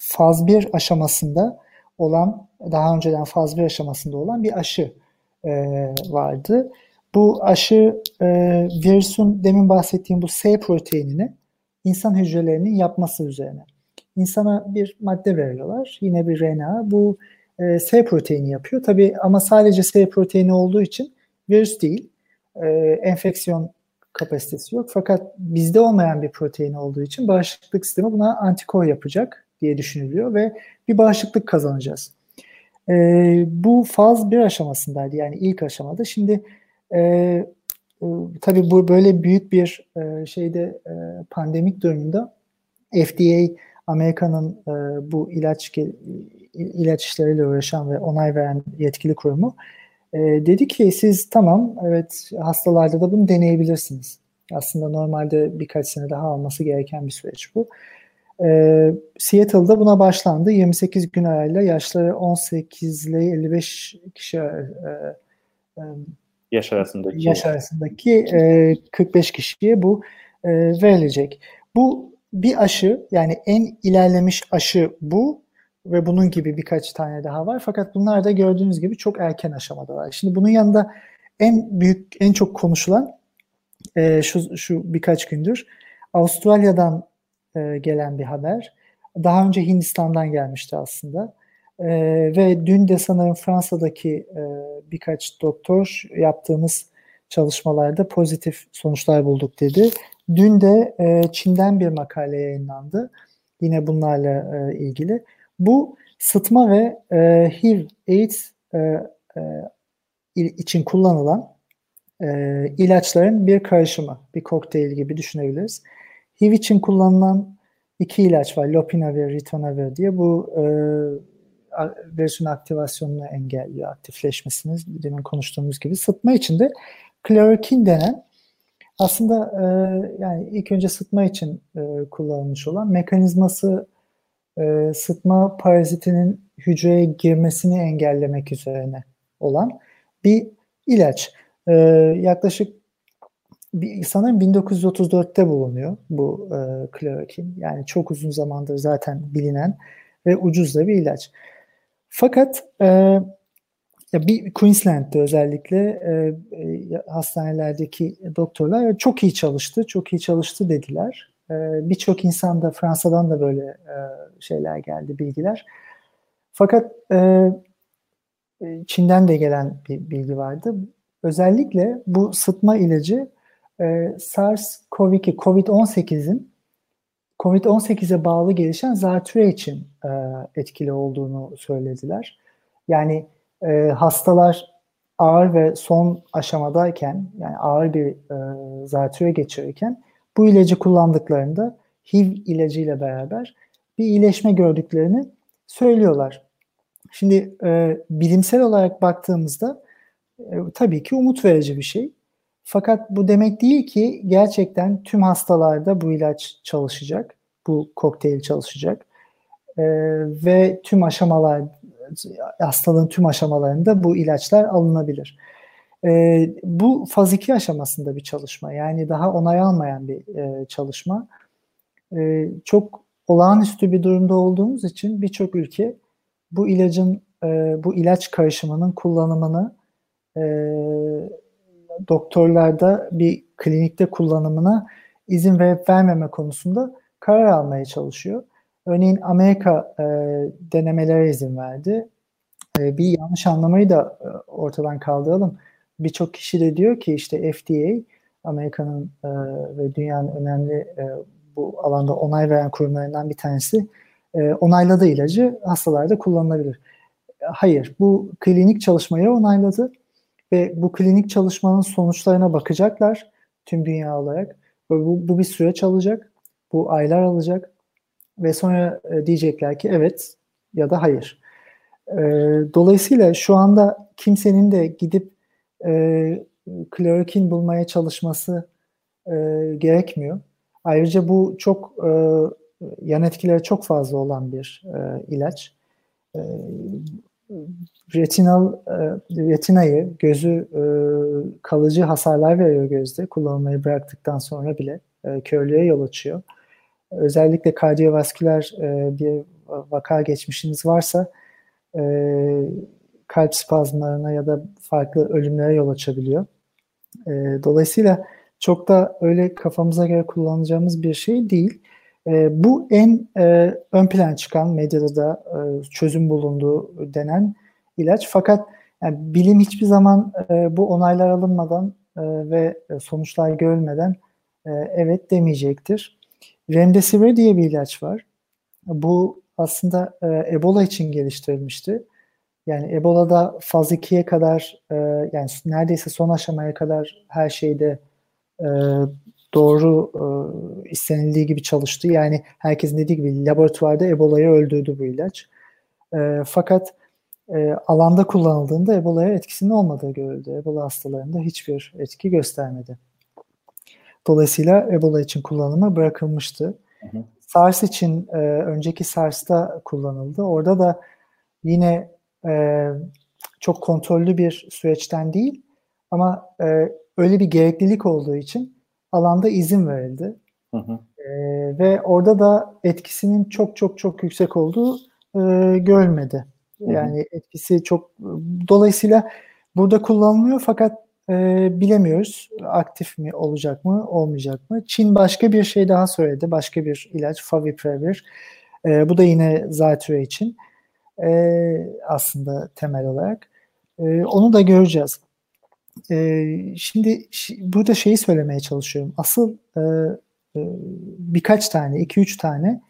faz 1 aşamasında olan, daha önceden faz 1 aşamasında olan bir aşı e, vardı. Bu aşı e, virüsün demin bahsettiğim bu S proteinini insan hücrelerinin yapması üzerine. İnsana bir madde veriyorlar. Yine bir RNA. Bu e, S proteini yapıyor. Tabi ama sadece S proteini olduğu için virüs değil. E, enfeksiyon kapasitesi yok. Fakat bizde olmayan bir protein olduğu için bağışıklık sistemi buna antikor yapacak diye düşünülüyor ve bir bağışıklık kazanacağız. E, bu faz bir aşamasındaydı yani ilk aşamada. Şimdi e, e, bu böyle büyük bir e, şeyde e, pandemik durumunda FDA Amerika'nın e, bu ilaç ilaç işleriyle uğraşan ve onay veren yetkili kurumu e, dedi ki siz tamam evet hastalarda da bunu deneyebilirsiniz. Aslında normalde birkaç sene daha alması gereken bir süreç bu. E, Seattle'da buna başlandı. 28 gün arayla yaşları 18 ile 55 kişi e, e, yaş arasındaki yaş arasındaki e, 45 kişiye bu e, verilecek. Bu bir aşı yani en ilerlemiş aşı bu ve bunun gibi birkaç tane daha var. Fakat bunlar da gördüğünüz gibi çok erken aşamada var. Şimdi bunun yanında en büyük, en çok konuşulan e, şu, şu birkaç gündür Avustralya'dan e, gelen bir haber. Daha önce Hindistan'dan gelmişti aslında. E, ve dün de sanırım Fransa'daki e, birkaç doktor yaptığımız çalışmalarda pozitif sonuçlar bulduk dedi. Dün de e, Çin'den bir makale yayınlandı. Yine bunlarla e, ilgili. Bu sıtma ve e, HIV, AIDS e, e, için kullanılan e, ilaçların bir karışımı, bir kokteyl gibi düşünebiliriz. HIV için kullanılan iki ilaç var, lopinavir, ritonavir diye. Bu e, virüsün aktivasyonunu engelliyor, aktifleşmesini demin konuştuğumuz gibi. Sıtma için de klorokin denen aslında e, yani ilk önce sıtma için e, kullanılmış olan mekanizması e, sıtma parazitinin hücreye girmesini engellemek üzerine olan bir ilaç. E, yaklaşık bir, sanırım 1934'te bulunuyor bu e, klorokin. Yani çok uzun zamandır zaten bilinen ve ucuz da bir ilaç. Fakat e, ya bir Queensland'de özellikle e, e, hastanelerdeki doktorlar çok iyi çalıştı, çok iyi çalıştı dediler. E, Birçok insan da Fransa'dan da böyle e, şeyler geldi, bilgiler. Fakat e, Çin'den de gelen bir bilgi vardı. Özellikle bu sıtma ilacı e, SARS-CoV-2, COVID-18'in COVID-18'e bağlı gelişen zatürre için etkili olduğunu söylediler. Yani hastalar ağır ve son aşamadayken, yani ağır bir e, zatürre geçirirken bu ilacı kullandıklarında HIV ilacıyla beraber bir iyileşme gördüklerini söylüyorlar. Şimdi e, bilimsel olarak baktığımızda e, tabii ki umut verici bir şey. Fakat bu demek değil ki gerçekten tüm hastalarda bu ilaç çalışacak, bu kokteyl çalışacak e, ve tüm aşamalar hastalığın tüm aşamalarında bu ilaçlar alınabilir. E, bu faz 2 aşamasında bir çalışma yani daha onay almayan bir e, çalışma. E, çok olağanüstü bir durumda olduğumuz için birçok ülke bu ilacın e, bu ilaç karışımının kullanımını e, doktorlarda bir klinikte kullanımına izin verip vermeme konusunda karar almaya çalışıyor. Örneğin Amerika e, denemelere izin verdi. E, bir yanlış anlamayı da e, ortadan kaldıralım. Birçok kişi de diyor ki işte FDA, Amerika'nın e, ve dünyanın önemli e, bu alanda onay veren kurumlarından bir tanesi e, onayladığı ilacı hastalarda kullanılabilir. Hayır, bu klinik çalışmayı onayladı ve bu klinik çalışmanın sonuçlarına bakacaklar tüm dünya olarak. Ve bu, bu bir süreç alacak, bu aylar alacak ve sonra e, diyecekler ki evet ya da hayır. E, dolayısıyla şu anda kimsenin de gidip e, klorokin bulmaya çalışması e, gerekmiyor. Ayrıca bu çok e, yan etkileri çok fazla olan bir e, ilaç. E, retinal e, retinayı gözü e, kalıcı hasarlar veriyor gözde kullanılmayı bıraktıktan sonra bile e, körlüğe yol açıyor. Özellikle kardiyovasküler e, bir vaka geçmişiniz varsa e, kalp spazmlarına ya da farklı ölümlere yol açabiliyor. E, dolayısıyla çok da öyle kafamıza göre kullanacağımız bir şey değil. E, bu en e, ön plan çıkan medyada da e, çözüm bulunduğu denen ilaç. Fakat yani bilim hiçbir zaman e, bu onaylar alınmadan e, ve sonuçlar görülmeden e, evet demeyecektir. Remdesivir diye bir ilaç var. Bu aslında e, Ebola için geliştirilmişti. Yani Ebola'da faz 2'ye kadar e, yani neredeyse son aşamaya kadar her şeyde e, doğru e, istenildiği gibi çalıştı. Yani herkesin dediği gibi laboratuvarda Ebola'yı öldürdü bu ilaç. E, fakat e, alanda kullanıldığında Ebola'ya etkisinin olmadığı görüldü. Ebola hastalarında hiçbir etki göstermedi. Dolayısıyla Ebola için kullanıma bırakılmıştı. Hı hı. SARS için e, önceki SARS'ta kullanıldı. Orada da yine e, çok kontrollü bir süreçten değil ama e, öyle bir gereklilik olduğu için alanda izin verildi. Hı hı. E, ve orada da etkisinin çok çok çok yüksek olduğu e, görülmedi. Yani hı hı. etkisi çok dolayısıyla burada kullanılıyor fakat e, bilemiyoruz aktif mi olacak mı olmayacak mı. Çin başka bir şey daha söyledi. Başka bir ilaç Faviprevir. E, bu da yine zatürre için e, aslında temel olarak. E, onu da göreceğiz. E, şimdi burada şeyi söylemeye çalışıyorum. Asıl e, e, birkaç tane, iki üç tane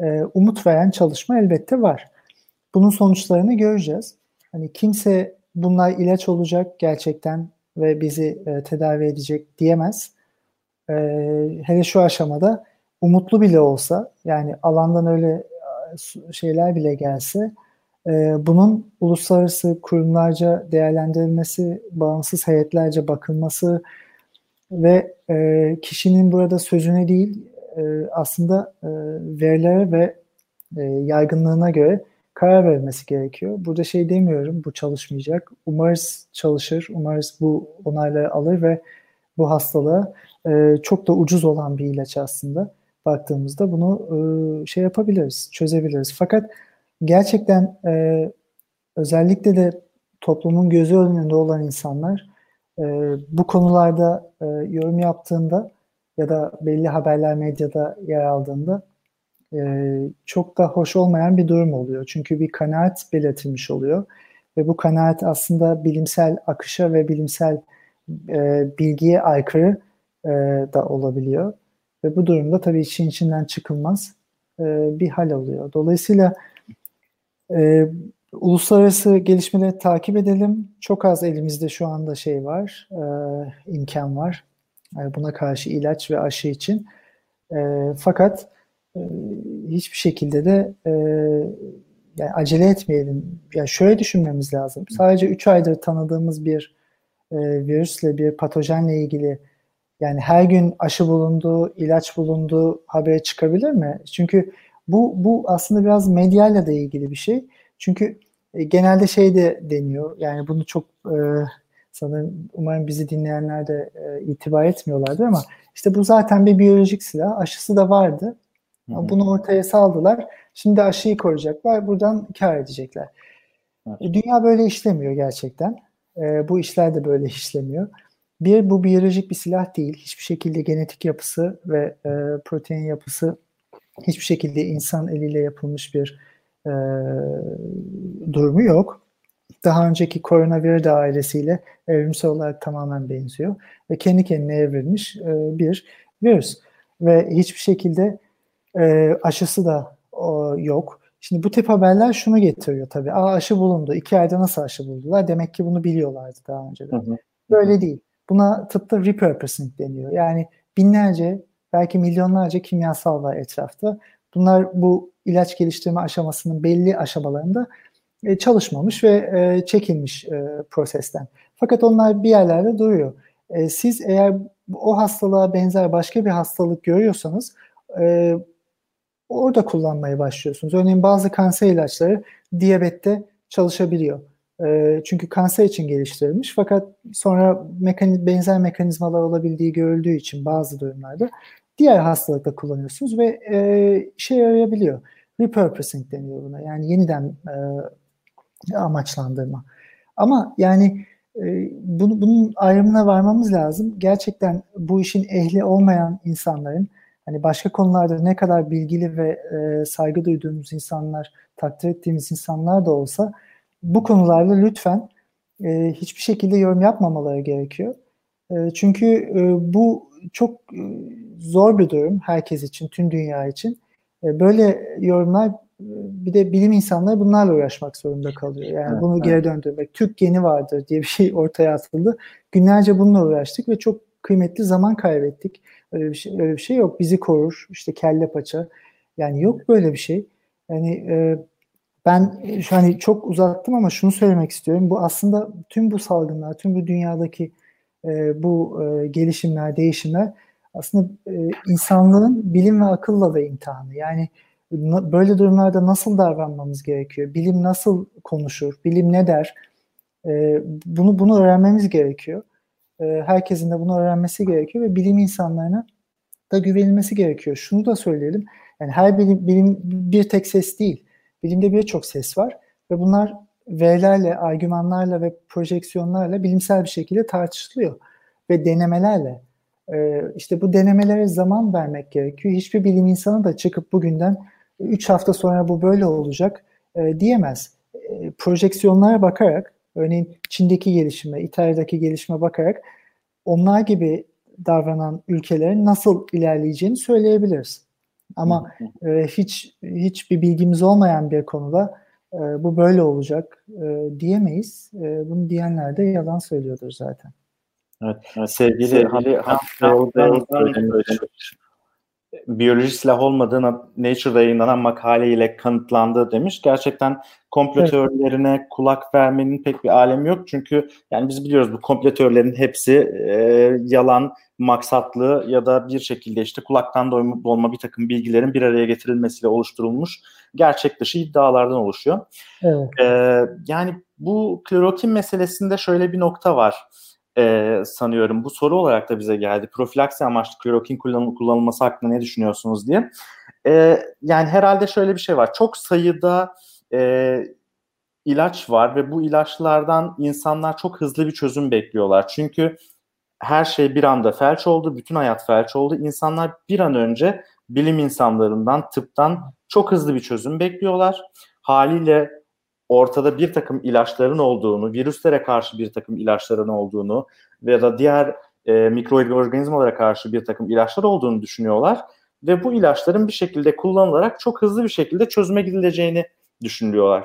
e, umut veren çalışma elbette var. Bunun sonuçlarını göreceğiz. Hani kimse bunlar ilaç olacak gerçekten ve bizi e, tedavi edecek diyemez. E, hele şu aşamada umutlu bile olsa yani alandan öyle şeyler bile gelse bunun uluslararası kurumlarca değerlendirilmesi, bağımsız heyetlerce bakılması ve e, kişinin burada sözüne değil e, aslında e, verilere ve yaygınlığına göre karar vermesi gerekiyor. Burada şey demiyorum bu çalışmayacak. Umarız çalışır, umarız bu onayları alır ve bu hastalığa çok da ucuz olan bir ilaç aslında. Baktığımızda bunu şey yapabiliriz, çözebiliriz. Fakat gerçekten e, özellikle de toplumun gözü önünde olan insanlar e, bu konularda e, yorum yaptığında ya da belli haberler medyada yer aldığında e, çok da hoş olmayan bir durum oluyor. Çünkü bir kanaat belirtilmiş oluyor ve bu kanaat aslında bilimsel akışa ve bilimsel e, bilgiye aykırı e, da olabiliyor. Ve bu durumda tabii için içinden çıkılmaz e, bir hal oluyor. Dolayısıyla e, uluslararası gelişmeleri takip edelim. Çok az elimizde şu anda şey var, e, imkan var. Yani buna karşı ilaç ve aşı için. E, fakat e, hiçbir şekilde de e, yani acele etmeyelim. Yani şöyle düşünmemiz lazım. Sadece 3 aydır tanıdığımız bir e, virüsle, bir patojenle ilgili yani her gün aşı bulundu, ilaç bulundu haberi çıkabilir mi? Çünkü bu, bu aslında biraz medyayla da ilgili bir şey. Çünkü e, genelde şey de deniyor. Yani bunu çok e, sanırım umarım bizi dinleyenler de e, itibar etmiyorlardır ama işte bu zaten bir biyolojik silah. Aşısı da vardı. Hı-hı. Bunu ortaya saldılar. Şimdi aşıyı koruyacaklar. Buradan kar edecekler. Evet. E, dünya böyle işlemiyor gerçekten. E, bu işler de böyle işlemiyor. bir bu biyolojik bir silah değil. Hiçbir şekilde genetik yapısı ve e, protein yapısı hiçbir şekilde insan eliyle yapılmış bir e, durumu yok. Daha önceki koronavirüs ailesiyle evrimsel olarak tamamen benziyor ve kendi kendine evrilmiş e, bir virüs ve hiçbir şekilde e, aşısı da o, yok. Şimdi bu tip haberler şunu getiriyor tabii. Aa aşı bulundu. İki ayda nasıl aşı buldular? Demek ki bunu biliyorlardı daha önceden. Hı hı. Böyle değil. Buna tıpta repurposing deniyor. Yani binlerce belki milyonlarca kimyasal var etrafta. Bunlar bu ilaç geliştirme aşamasının belli aşamalarında e, çalışmamış ve e, çekilmiş e, prosesten. Fakat onlar bir yerlerde duruyor. E, siz eğer o hastalığa benzer başka bir hastalık görüyorsanız e, orada kullanmaya başlıyorsunuz. Örneğin bazı kanser ilaçları diyabette çalışabiliyor. E, çünkü kanser için geliştirilmiş fakat sonra mekaniz benzer mekanizmalar olabildiği görüldüğü için bazı durumlarda diğer hastalıkta kullanıyorsunuz ve e, işe yarayabiliyor. Repurposing deniyor buna. Yani yeniden e, amaçlandırma. Ama yani e, bunu, bunun ayrımına varmamız lazım. Gerçekten bu işin ehli olmayan insanların hani başka konularda ne kadar bilgili ve e, saygı duyduğumuz insanlar, takdir ettiğimiz insanlar da olsa bu konularda lütfen e, hiçbir şekilde yorum yapmamaları gerekiyor. E, çünkü e, bu çok e, zor bir durum herkes için, tüm dünya için. E, böyle yorumlar bir de bilim insanları bunlarla uğraşmak zorunda kalıyor. Yani evet, bunu evet. geri döndürmek. Türk geni vardır diye bir şey ortaya atıldı. Günlerce bununla uğraştık ve çok kıymetli zaman kaybettik. Öyle bir şey, öyle bir şey yok. Bizi korur. İşte kelle paça. Yani yok böyle bir şey. Yani e, ben şu hani çok uzattım ama şunu söylemek istiyorum. Bu aslında tüm bu salgınlar, tüm bu dünyadaki e, bu e, gelişimler, değişimler aslında e, insanlığın bilim ve akılla da imtihanı. Yani böyle durumlarda nasıl davranmamız gerekiyor? Bilim nasıl konuşur? Bilim ne der? E, bunu bunu öğrenmemiz gerekiyor. E, herkesin de bunu öğrenmesi gerekiyor ve bilim insanlarına da güvenilmesi gerekiyor. Şunu da söyleyelim. Yani her bilim, bilim bir tek ses değil. Bilimde birçok ses var ve bunlar verilerle, argümanlarla ve projeksiyonlarla bilimsel bir şekilde tartışılıyor ve denemelerle. Ee, işte bu denemelere zaman vermek gerekiyor. Hiçbir bilim insanı da çıkıp bugünden 3 hafta sonra bu böyle olacak e, diyemez. E, projeksiyonlara bakarak, örneğin Çin'deki gelişime, İtalya'daki gelişime bakarak onlar gibi davranan ülkelerin nasıl ilerleyeceğini söyleyebiliriz. Ama e, hiç hiçbir bilgimiz olmayan bir konuda e, bu böyle olacak e, diyemeyiz. E, bunu diyenler de yalan söylüyordur zaten. Evet, evet sevgili, sevgili Hamdi biyoloji silah olmadığını Nature'da yayınlanan makaleyle kanıtlandı demiş. Gerçekten komplo evet. teorilerine kulak vermenin pek bir alemi yok. Çünkü yani biz biliyoruz bu komplo teorilerin hepsi e, yalan, maksatlı ya da bir şekilde işte kulaktan doyma, dolma bir takım bilgilerin bir araya getirilmesiyle oluşturulmuş gerçek dışı iddialardan oluşuyor. Evet. E, yani bu klorokin meselesinde şöyle bir nokta var e, sanıyorum. Bu soru olarak da bize geldi. Profilaksi amaçlı klorokin kullanıl- kullanılması hakkında ne düşünüyorsunuz diye. E, yani herhalde şöyle bir şey var. Çok sayıda e, ilaç var ve bu ilaçlardan insanlar çok hızlı bir çözüm bekliyorlar. Çünkü her şey bir anda felç oldu, bütün hayat felç oldu. İnsanlar bir an önce bilim insanlarından, tıptan çok hızlı bir çözüm bekliyorlar. Haliyle ortada bir takım ilaçların olduğunu, virüslere karşı bir takım ilaçların olduğunu veya da diğer e, mikroorganizmalara karşı bir takım ilaçlar olduğunu düşünüyorlar ve bu ilaçların bir şekilde kullanılarak çok hızlı bir şekilde çözüme gidileceğini düşünüyorlar.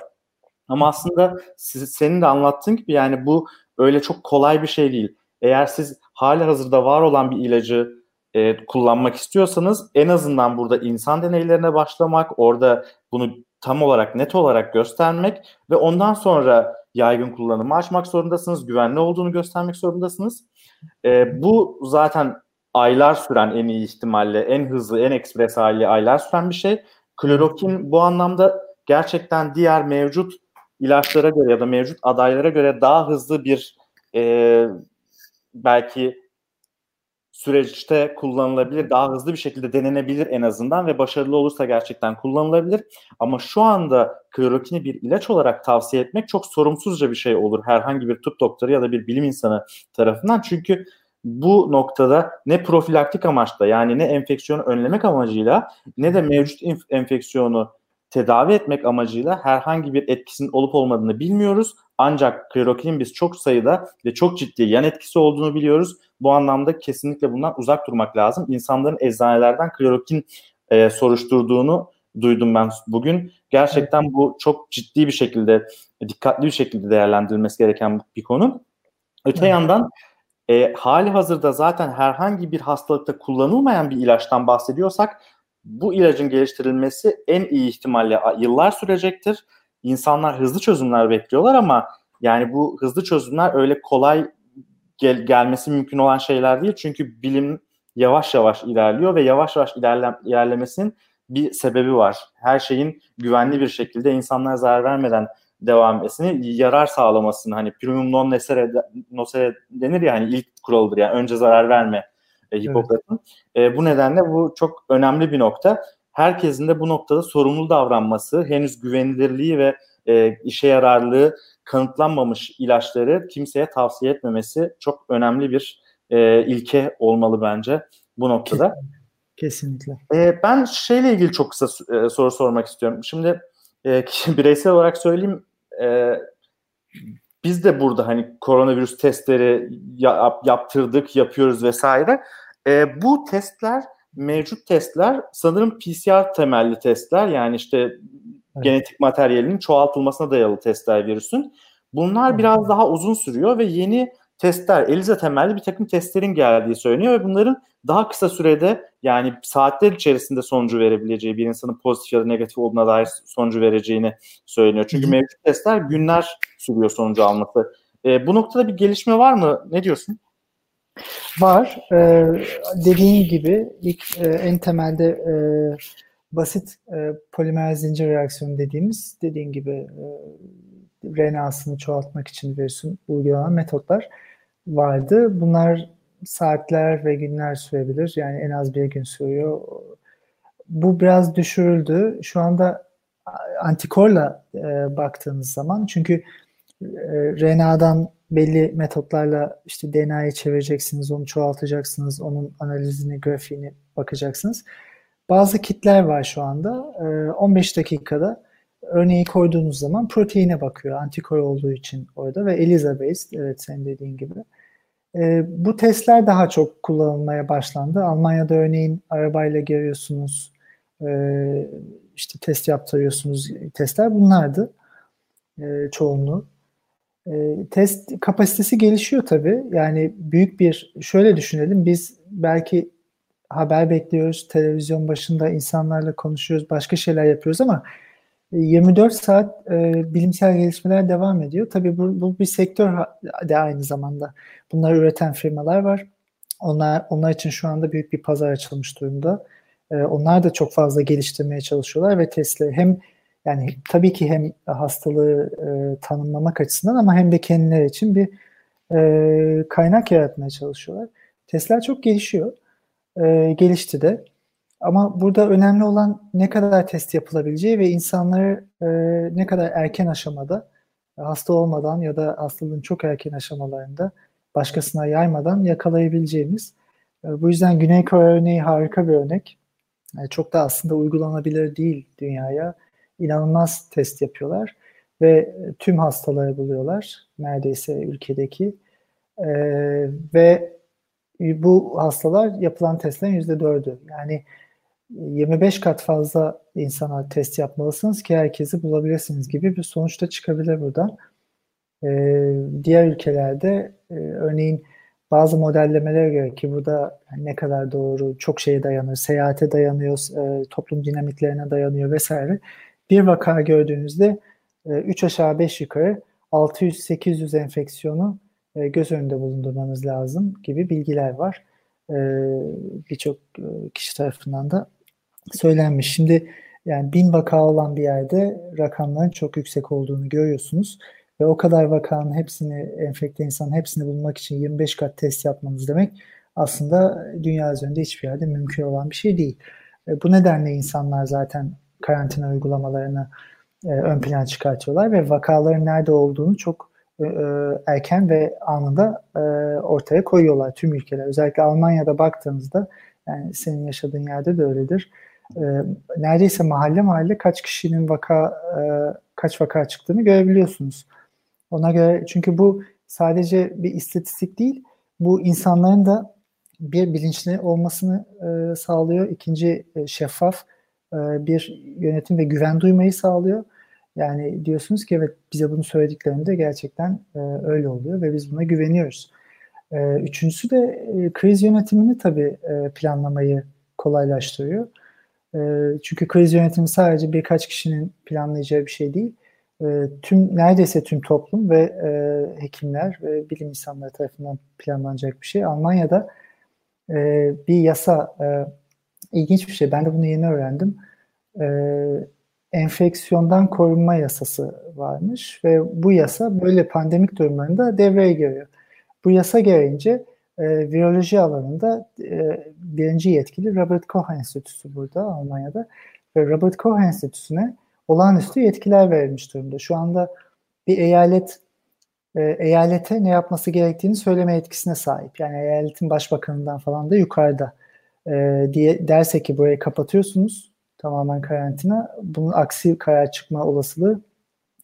Ama aslında siz, senin de anlattığın gibi yani bu öyle çok kolay bir şey değil. Eğer siz hali hazırda var olan bir ilacı e, kullanmak istiyorsanız en azından burada insan deneylerine başlamak, orada bunu tam olarak net olarak göstermek ve ondan sonra yaygın kullanımı açmak zorundasınız. Güvenli olduğunu göstermek zorundasınız. E, bu zaten aylar süren en iyi ihtimalle en hızlı en ekspres hali aylar süren bir şey. Klorokin bu anlamda gerçekten diğer mevcut ilaçlara göre ya da mevcut adaylara göre daha hızlı bir e, belki süreçte kullanılabilir, daha hızlı bir şekilde denenebilir en azından ve başarılı olursa gerçekten kullanılabilir. Ama şu anda klorokini bir ilaç olarak tavsiye etmek çok sorumsuzca bir şey olur herhangi bir tıp doktoru ya da bir bilim insanı tarafından. Çünkü bu noktada ne profilaktik amaçla yani ne enfeksiyonu önlemek amacıyla ne de mevcut enfeksiyonu tedavi etmek amacıyla herhangi bir etkisinin olup olmadığını bilmiyoruz. Ancak klorokinin biz çok sayıda ve çok ciddi yan etkisi olduğunu biliyoruz. Bu anlamda kesinlikle bundan uzak durmak lazım. İnsanların eczanelerden klorokin e, soruşturduğunu duydum ben bugün. Gerçekten bu çok ciddi bir şekilde, dikkatli bir şekilde değerlendirilmesi gereken bir konu. Öte evet. yandan e, hali hazırda zaten herhangi bir hastalıkta kullanılmayan bir ilaçtan bahsediyorsak bu ilacın geliştirilmesi en iyi ihtimalle yıllar sürecektir. İnsanlar hızlı çözümler bekliyorlar ama yani bu hızlı çözümler öyle kolay gel- gelmesi mümkün olan şeyler değil. Çünkü bilim yavaş yavaş ilerliyor ve yavaş yavaş ilerle- ilerlemesinin bir sebebi var. Her şeyin güvenli bir şekilde insanlara zarar vermeden devam etmesini, yarar sağlamasını hani primum non nocere, nocere denir ya hani ilk kuralıdır yani önce zarar verme e, Hipokrat'ın. Evet. E, bu nedenle bu çok önemli bir nokta. Herkesin de bu noktada sorumlu davranması, henüz güvenilirliği ve e, işe yararlığı kanıtlanmamış ilaçları kimseye tavsiye etmemesi çok önemli bir e, ilke olmalı bence bu noktada. Kesinlikle. E, ben şeyle ilgili çok kısa e, soru sormak istiyorum. Şimdi e, bireysel olarak söyleyeyim e, biz de burada hani koronavirüs testleri yap, yaptırdık, yapıyoruz vesaire. E, bu testler mevcut testler sanırım PCR temelli testler yani işte evet. genetik materyalinin çoğaltılmasına dayalı testler virüsün. Bunlar evet. biraz daha uzun sürüyor ve yeni testler, ELISA temelli bir takım testlerin geldiği söyleniyor ve bunların daha kısa sürede yani saatler içerisinde sonucu verebileceği bir insanın pozitif ya da negatif olduğuna dair sonucu vereceğini söyleniyor. Çünkü mevcut testler günler sürüyor sonucu alması. E, bu noktada bir gelişme var mı? Ne diyorsun? Var. Ee, dediğin gibi ilk e, en temelde e, basit e, polimer zincir reaksiyonu dediğimiz dediğin gibi e, RNA'sını çoğaltmak için virüsün uygulanan metotlar vardı. Bunlar saatler ve günler sürebilir. Yani en az bir gün sürüyor. Bu biraz düşürüldü. Şu anda antikorla e, baktığınız zaman çünkü e, RNA'dan belli metotlarla işte DNA'yı çevireceksiniz, onu çoğaltacaksınız, onun analizini, grafiğini bakacaksınız. Bazı kitler var şu anda. E, 15 dakikada örneği koyduğunuz zaman proteine bakıyor. Antikor olduğu için orada ve ELISA based, evet senin dediğin gibi. E, bu testler daha çok kullanılmaya başlandı. Almanya'da örneğin arabayla geliyorsunuz, e, işte test yaptırıyorsunuz. Testler bunlardı e, çoğunluğu. Test kapasitesi gelişiyor tabii. Yani büyük bir, şöyle düşünelim, biz belki haber bekliyoruz, televizyon başında insanlarla konuşuyoruz, başka şeyler yapıyoruz ama 24 saat e, bilimsel gelişmeler devam ediyor. Tabii bu, bu bir sektör de aynı zamanda. Bunları üreten firmalar var. Onlar, onlar için şu anda büyük bir pazar açılmış durumda. E, onlar da çok fazla geliştirmeye çalışıyorlar ve Tesla hem yani tabii ki hem hastalığı e, tanımlamak açısından ama hem de kendileri için bir e, kaynak yaratmaya çalışıyorlar. Tesla çok gelişiyor. E, gelişti de. Ama burada önemli olan ne kadar test yapılabileceği ve insanları e, ne kadar erken aşamada hasta olmadan ya da hastalığın çok erken aşamalarında başkasına yaymadan yakalayabileceğimiz. E, bu yüzden Güney Kore örneği harika bir örnek. E, çok da aslında uygulanabilir değil dünyaya. İnanılmaz test yapıyorlar ve tüm hastaları buluyorlar neredeyse ülkedeki. E, ve bu hastalar yapılan testlerin %4'ü. Yani 25 kat fazla insana test yapmalısınız ki herkesi bulabilirsiniz gibi bir sonuçta çıkabilir buradan. Ee, diğer ülkelerde e, örneğin bazı modellemelere göre ki burada ne kadar doğru çok şeye dayanır, seyahate dayanıyor, e, toplum dinamiklerine dayanıyor vesaire. Bir vaka gördüğünüzde e, 3 aşağı 5 yukarı 600-800 enfeksiyonu e, göz önünde bulundurmanız lazım gibi bilgiler var. E, birçok e, kişi tarafından da söylenmiş. Şimdi yani bin vaka olan bir yerde rakamların çok yüksek olduğunu görüyorsunuz. Ve o kadar vakanın hepsini, enfekte insanın hepsini bulmak için 25 kat test yapmanız demek aslında dünya üzerinde hiçbir yerde mümkün olan bir şey değil. Bu nedenle insanlar zaten karantina uygulamalarını ön plan çıkartıyorlar ve vakaların nerede olduğunu çok e, erken ve anında e, ortaya koyuyorlar tüm ülkeler. Özellikle Almanya'da baktığımızda yani senin yaşadığın yerde de öyledir. E, neredeyse mahalle mahalle kaç kişinin vaka e, kaç vaka çıktığını görebiliyorsunuz. Ona göre çünkü bu sadece bir istatistik değil, bu insanların da bir bilinçli olmasını e, sağlıyor. İkinci e, şeffaf e, bir yönetim ve güven duymayı sağlıyor. Yani diyorsunuz ki evet bize bunu söylediklerinde gerçekten e, öyle oluyor ve biz buna güveniyoruz. E, üçüncüsü de e, kriz yönetimini tabii e, planlamayı kolaylaştırıyor. E, çünkü kriz yönetimi sadece birkaç kişinin planlayacağı bir şey değil. E, tüm neredeyse tüm toplum ve e, hekimler ve bilim insanları tarafından planlanacak bir şey. Almanya'da e, bir yasa e, ilginç bir şey. Ben de bunu yeni öğrendim. E, enfeksiyondan korunma yasası varmış ve bu yasa böyle pandemik durumlarında devreye giriyor. Bu yasa gereğince e, viroloji alanında e, birinci yetkili Robert Koch Enstitüsü burada Almanya'da ve Robert Koch Enstitüsü'ne olağanüstü yetkiler verilmiş durumda. Şu anda bir eyalet e, eyalete ne yapması gerektiğini söyleme etkisine sahip. Yani eyaletin başbakanından falan da yukarıda e, diye derse ki burayı kapatıyorsunuz tamamen karantina. Bunun aksi karar çıkma olasılığı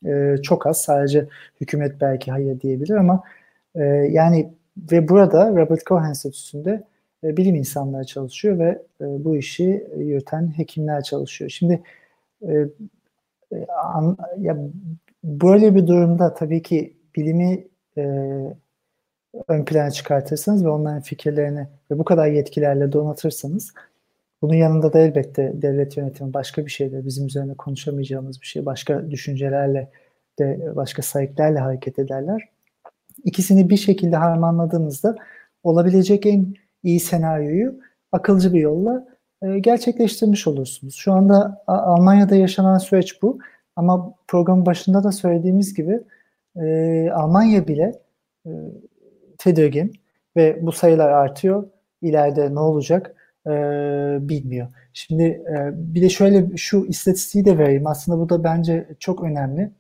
e, çok az. Sadece hükümet belki hayır diyebilir ama e, yani ve burada Robert Koch Enstitüsü'nde e, bilim insanları çalışıyor ve e, bu işi yürüten hekimler çalışıyor. Şimdi e, e an, ya böyle bir durumda tabii ki bilimi e, ön plana çıkartırsanız ve onların fikirlerini ve bu kadar yetkilerle donatırsanız bunun yanında da elbette devlet yönetimi başka bir şeyde bizim üzerine konuşamayacağımız bir şey, başka düşüncelerle de başka sahiplerle hareket ederler. İkisini bir şekilde harmanladığınızda olabilecek en iyi senaryoyu akılcı bir yolla e, gerçekleştirmiş olursunuz. Şu anda Almanya'da yaşanan süreç bu ama programın başında da söylediğimiz gibi e, Almanya bile e, tedirgin ve bu sayılar artıyor. İleride ne olacak e, bilmiyor. Şimdi e, bir de şöyle şu istatistiği de vereyim. Aslında bu da bence çok önemli.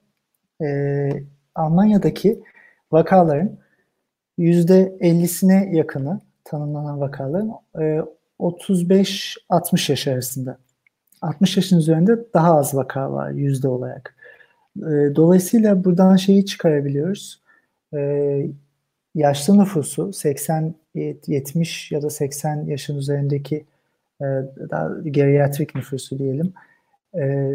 E, Almanya'daki vakaların %50'sine yakını tanımlanan vakaların e, 35-60 yaş arasında. 60 yaşın üzerinde daha az vaka var yüzde olarak. E, dolayısıyla buradan şeyi çıkarabiliyoruz. E, yaşlı nüfusu 80 70 ya da 80 yaşın üzerindeki e, daha geriatrik nüfusu diyelim e,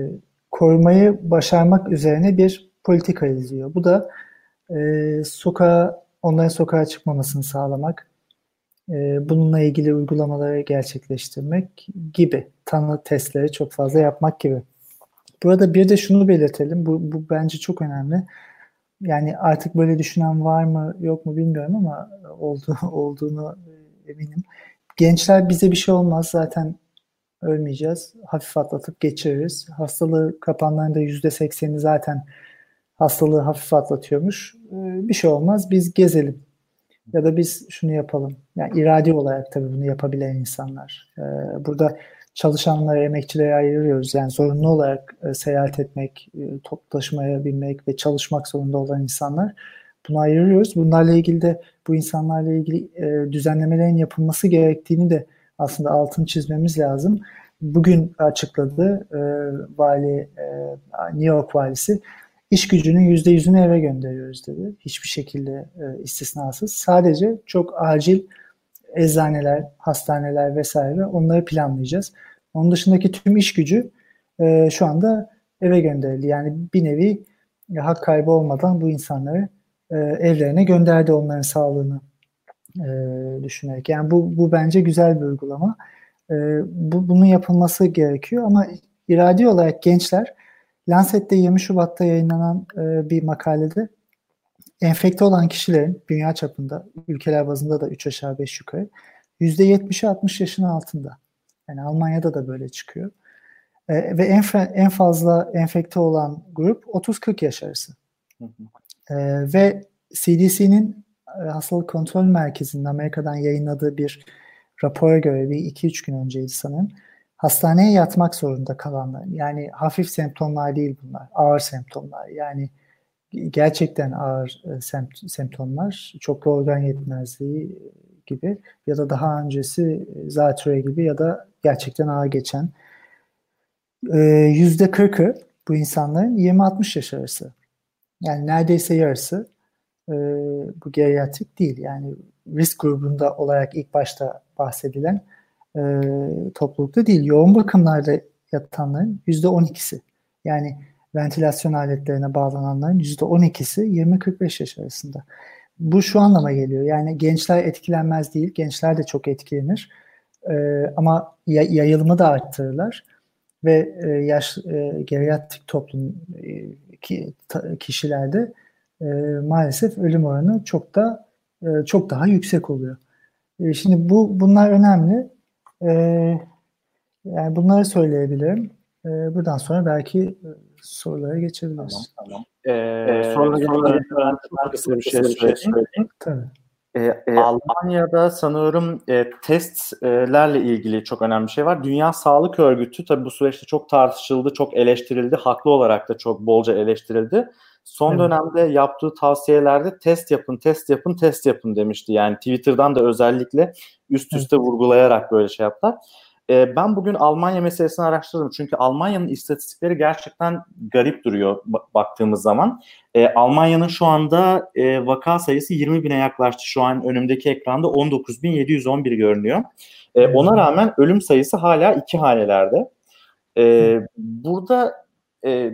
korumayı başarmak üzerine bir politika izliyor. Bu da e, sokağa onların sokağa çıkmamasını sağlamak, e, bununla ilgili uygulamaları gerçekleştirmek gibi tanı testleri çok fazla yapmak gibi. Burada bir de şunu belirtelim. Bu, bu bence çok önemli. Yani artık böyle düşünen var mı yok mu bilmiyorum ama oldu, olduğunu eminim. Gençler bize bir şey olmaz zaten ölmeyeceğiz. Hafif atlatıp geçiririz. Hastalığı kapanlarında %80'i zaten hastalığı hafif atlatıyormuş. Ee, bir şey olmaz biz gezelim. Ya da biz şunu yapalım. Yani iradi olarak tabii bunu yapabilen insanlar. Ee, burada çalışanlara, emekçilere ayırıyoruz. Yani zorunlu olarak e, seyahat etmek, e, toplu taşımaya binmek ve çalışmak zorunda olan insanlar. Bunu ayırıyoruz. Bunlarla ilgili de bu insanlarla ilgili e, düzenlemelerin yapılması gerektiğini de aslında altını çizmemiz lazım. Bugün açıkladı e, vali e, New York valisi iş gücünün yüzde yüzünü eve gönderiyoruz dedi. Hiçbir şekilde e, istisnasız. Sadece çok acil eczaneler, hastaneler vesaire onları planlayacağız. Onun dışındaki tüm iş gücü e, şu anda eve gönderildi. Yani bir nevi e, hak kaybı olmadan bu insanları e, evlerine gönderdi onların sağlığını e, düşünerek. Yani bu, bu bence güzel bir uygulama. E, bu, bunun yapılması gerekiyor ama iradi olarak gençler Lancet'te 20 Şubat'ta yayınlanan e, bir makalede enfekte olan kişilerin dünya çapında ülkeler bazında da 3 aşağı 5 yukarı %70'i 60 yaşın altında. Yani Almanya'da da böyle çıkıyor. E, ve en, en fazla enfekte olan grup 30-40 yaş arası. E, ve CDC'nin e, Hastalık Kontrol Merkezi'nin Amerika'dan yayınladığı bir rapora göre bir 2-3 gün önceydi sanırım. Hastaneye yatmak zorunda kalanlar yani hafif semptomlar değil bunlar ağır semptomlar yani gerçekten ağır e, semt- semptomlar, çoklu organ yetmezliği gibi ya da daha öncesi e, zatürre gibi ya da gerçekten ağır geçen e, yüzde 40'ı bu insanların 20-60 yaş arası. Yani neredeyse yarısı e, bu geriatrik değil. Yani risk grubunda olarak ilk başta bahsedilen e, toplulukta değil. Yoğun bakımlarda yatanların yüzde 12'si. Yani ventilasyon aletlerine bağlananların yüzde 12'si 20-45 yaş arasında. Bu şu anlama geliyor. Yani gençler etkilenmez değil. Gençler de çok etkilenir. E, ama yayılımı da arttırırlar. Ve e, yaş e, geriatrik toplum e, ki, ta, kişilerde e, maalesef ölüm oranı çok da e, çok daha yüksek oluyor. E, şimdi bu bunlar önemli. E, yani bunları söyleyebilirim. E, buradan sonra belki e, sorulara geçebiliriz. Tamam, tamam. Ee, ee, sonra geçmeden çok kısa bir şey söyleyeyim. Tabii. Ee, e, Almanya'da sanıyorum e, testlerle ilgili çok önemli bir şey var. Dünya Sağlık Örgütü tabii bu süreçte çok tartışıldı, çok eleştirildi. Haklı olarak da çok bolca eleştirildi. Son evet. dönemde yaptığı tavsiyelerde test yapın, test yapın, test yapın demişti. Yani Twitter'dan da özellikle üst üste evet. vurgulayarak böyle şey yaptılar. E, ben bugün Almanya meselesini araştırdım. Çünkü Almanya'nın istatistikleri gerçekten garip duruyor baktığımız zaman. E, Almanya'nın şu anda e, vaka sayısı 20 bine yaklaştı. Şu an önümdeki ekranda 19.711 görünüyor. E, ona rağmen ölüm sayısı hala iki hanelerde. E, burada e,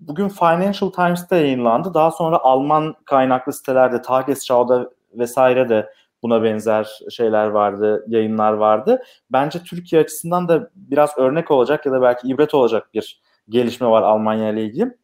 bugün Financial Times'ta yayınlandı. Daha sonra Alman kaynaklı sitelerde Tagesschau'da vesaire de buna benzer şeyler vardı, yayınlar vardı. Bence Türkiye açısından da biraz örnek olacak ya da belki ibret olacak bir gelişme var Almanya ile ilgili.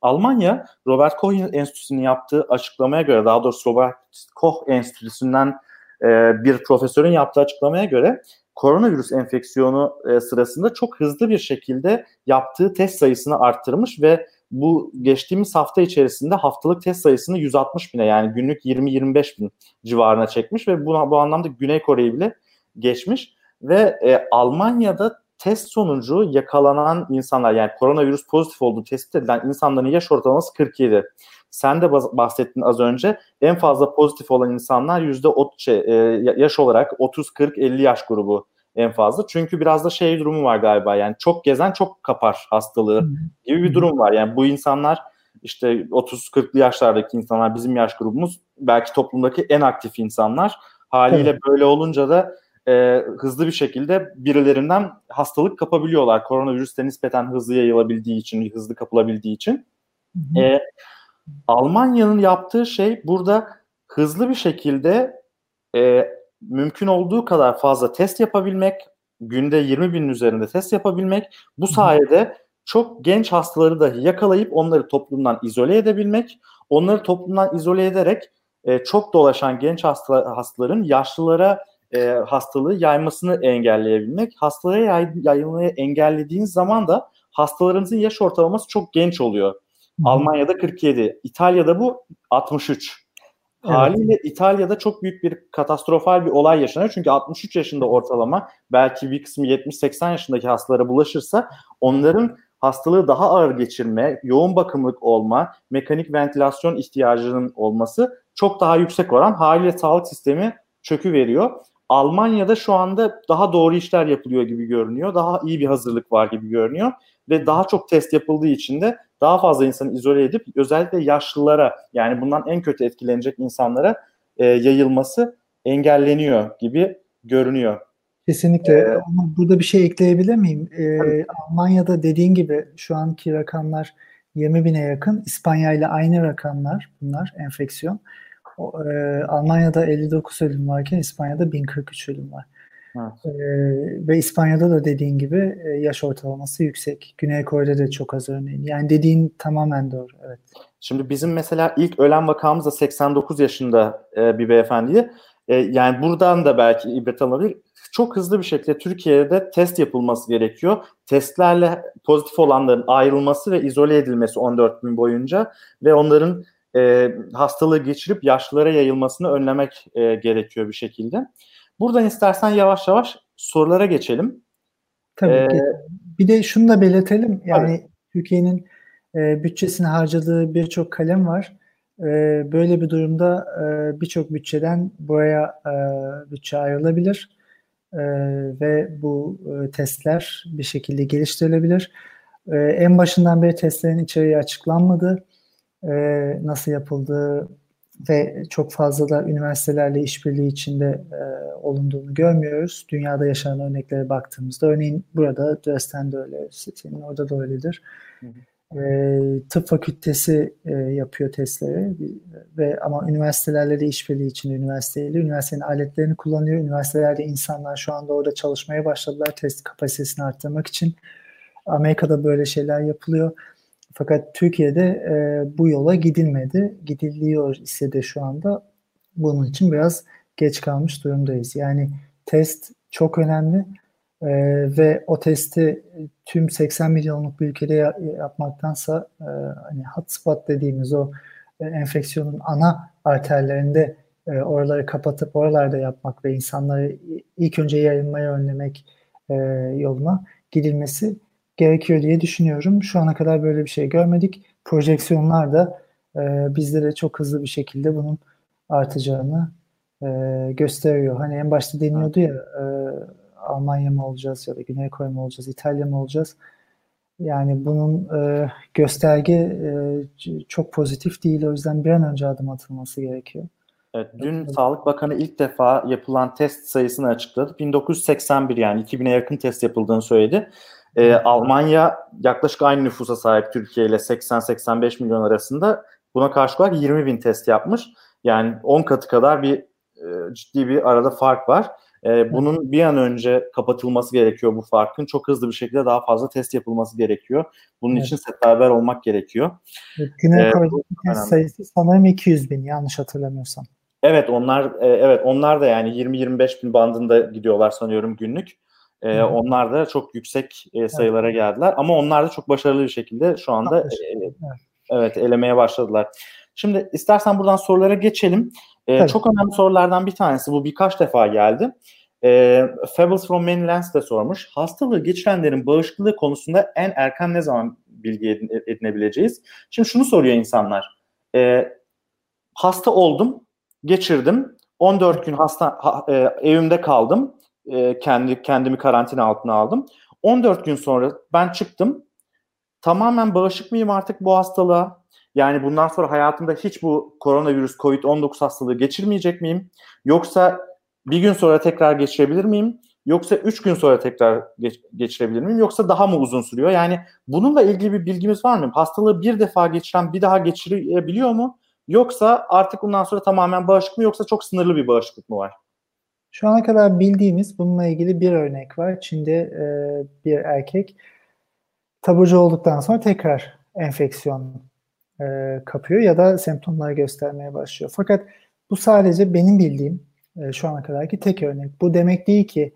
Almanya, Robert Koch Enstitüsü'nün yaptığı açıklamaya göre, daha doğrusu Robert Koch Enstitüsü'nden e, bir profesörün yaptığı açıklamaya göre koronavirüs enfeksiyonu e, sırasında çok hızlı bir şekilde yaptığı test sayısını arttırmış ve bu geçtiğimiz hafta içerisinde haftalık test sayısını 160 bine yani günlük 20-25 bin civarına çekmiş ve bu, bu anlamda Güney Kore'yi bile geçmiş. Ve e, Almanya'da test sonucu yakalanan insanlar yani koronavirüs pozitif olduğu tespit edilen insanların yaş ortalaması 47. Sen de bahsettin az önce. En fazla pozitif olan insanlar yüzde şey, e, yaş olarak 30, 40, 50 yaş grubu en fazla. Çünkü biraz da şey durumu var galiba yani çok gezen çok kapar hastalığı gibi bir durum var. Yani bu insanlar işte 30-40'lı yaşlardaki insanlar bizim yaş grubumuz belki toplumdaki en aktif insanlar. Haliyle evet. böyle olunca da e, hızlı bir şekilde birilerinden hastalık kapabiliyorlar. Koronavirüs de nispeten hızlı yayılabildiği için, hızlı kapılabildiği için. E, Almanya'nın yaptığı şey burada hızlı bir şekilde e, mümkün olduğu kadar fazla test yapabilmek, günde 20 binin üzerinde test yapabilmek, bu sayede çok genç hastaları dahi yakalayıp onları toplumdan izole edebilmek, onları toplumdan izole ederek e, çok dolaşan genç hasta, hastaların yaşlılara e, hastalığı yaymasını engelleyebilmek. Hastalara yay, yayılmayı engellediğiniz zaman da hastalarınızın yaş ortalaması çok genç oluyor. Hı. Almanya'da 47, İtalya'da bu 63. Evet. İtalya'da çok büyük bir katastrofal bir olay yaşanıyor. Çünkü 63 yaşında ortalama belki bir kısmı 70-80 yaşındaki hastalara bulaşırsa onların hastalığı daha ağır geçirme, yoğun bakımlık olma, mekanik ventilasyon ihtiyacının olması çok daha yüksek oran. Haliyle sağlık sistemi çökü veriyor. Almanya'da şu anda daha doğru işler yapılıyor gibi görünüyor. Daha iyi bir hazırlık var gibi görünüyor ve daha çok test yapıldığı için de daha fazla insanı izole edip özellikle yaşlılara yani bundan en kötü etkilenecek insanlara e, yayılması engelleniyor gibi görünüyor. Kesinlikle. Ee, Ama burada bir şey ekleyebilir miyim? Ee, Almanya'da dediğin gibi şu anki rakamlar 20 bine yakın. İspanya ile aynı rakamlar bunlar enfeksiyon. O, e, Almanya'da 59 ölüm varken İspanya'da 1043 ölüm var. Evet. Ee, ve İspanya'da da dediğin gibi e, yaş ortalaması yüksek. Güney Kore'de de çok az örneğin. Yani dediğin tamamen doğru. Evet. Şimdi bizim mesela ilk ölen vakamız da 89 yaşında e, bir beyefendiydi. E, yani buradan da belki ibret alınabilir. Çok hızlı bir şekilde Türkiye'de test yapılması gerekiyor. Testlerle pozitif olanların ayrılması ve izole edilmesi 14 gün boyunca ve onların e, hastalığı geçirip yaşlılara yayılmasını önlemek e, gerekiyor bir şekilde. Buradan istersen yavaş yavaş sorulara geçelim. Tabii ee, ki. Bir de şunu da belirtelim. Yani Türkiye'nin e, bütçesini harcadığı birçok kalem var. E, böyle bir durumda e, birçok bütçeden buraya e, bütçe ayrılabilir e, ve bu e, testler bir şekilde geliştirilebilir. E, en başından beri testlerin içeriği açıklanmadı. E, nasıl yapıldığı ve çok fazla da üniversitelerle işbirliği içinde e, olunduğunu görmüyoruz. Dünyada yaşanan örneklere baktığımızda örneğin burada Dresden'de öyle, senin orada da öyledir. Hı hı. E, tıp fakültesi e, yapıyor testleri ve ama üniversitelerle de işbirliği içinde üniversiteyle üniversitenin aletlerini kullanıyor. Üniversitelerde insanlar şu anda orada çalışmaya başladılar test kapasitesini arttırmak için. Amerika'da böyle şeyler yapılıyor. Fakat Türkiye'de e, bu yola gidilmedi. Gidiliyor ise de şu anda bunun için biraz geç kalmış durumdayız. Yani test çok önemli e, ve o testi tüm 80 milyonluk bir ülkede yapmaktansa e, hani hotspot dediğimiz o e, enfeksiyonun ana arterlerinde e, oraları kapatıp oralarda yapmak ve insanları ilk önce yayılmayı önlemek e, yoluna gidilmesi gerekiyor diye düşünüyorum. Şu ana kadar böyle bir şey görmedik. Projeksiyonlar da e, bizlere çok hızlı bir şekilde bunun artacağını e, gösteriyor. Hani en başta deniyordu ya e, Almanya mı olacağız ya da Güney Kore mi olacağız, İtalya mı olacağız? Yani bunun e, gösterge e, çok pozitif değil. O yüzden bir an önce adım atılması gerekiyor. Evet, dün evet. Sağlık Bakanı ilk defa yapılan test sayısını açıkladı. 1981 yani 2000'e yakın test yapıldığını söyledi. E, Almanya yaklaşık aynı nüfusa sahip Türkiye ile 80-85 milyon arasında. Buna karşı olarak 20 bin test yapmış. Yani 10 katı kadar bir e, ciddi bir arada fark var. E, bunun bir an önce kapatılması gerekiyor bu farkın. Çok hızlı bir şekilde daha fazla test yapılması gerekiyor. Bunun evet. için seferber olmak gerekiyor. Güney ee, test sayısı sanırım 200 bin yanlış hatırlamıyorsam. Evet onlar e, evet onlar da yani 20-25 bin bandında gidiyorlar sanıyorum günlük. E, onlar da çok yüksek e, sayılara geldiler ama onlar da çok başarılı bir şekilde şu anda e, evet elemeye başladılar. Şimdi istersen buradan sorulara geçelim. E, çok önemli sorulardan bir tanesi bu birkaç defa geldi. E, Fables from Many Lands de sormuş. Hastalığı geçirenlerin bağışıklığı konusunda en erken ne zaman bilgi edinebileceğiz? Şimdi şunu soruyor insanlar. E, hasta oldum, geçirdim. 14 gün hasta ha, e, evimde kaldım e, kendi kendimi karantina altına aldım. 14 gün sonra ben çıktım. Tamamen bağışık mıyım artık bu hastalığa? Yani bundan sonra hayatımda hiç bu koronavirüs COVID-19 hastalığı geçirmeyecek miyim? Yoksa bir gün sonra tekrar geçirebilir miyim? Yoksa 3 gün sonra tekrar geç, geçirebilir miyim? Yoksa daha mı uzun sürüyor? Yani bununla ilgili bir bilgimiz var mı? Hastalığı bir defa geçiren bir daha geçirebiliyor mu? Yoksa artık bundan sonra tamamen bağışık mı yoksa çok sınırlı bir bağışıklık mı var? Şu ana kadar bildiğimiz bununla ilgili bir örnek var. Çin'de e, bir erkek taburcu olduktan sonra tekrar enfeksiyon e, kapıyor ya da semptomlar göstermeye başlıyor. Fakat bu sadece benim bildiğim e, şu ana kadarki tek örnek. Bu demek değil ki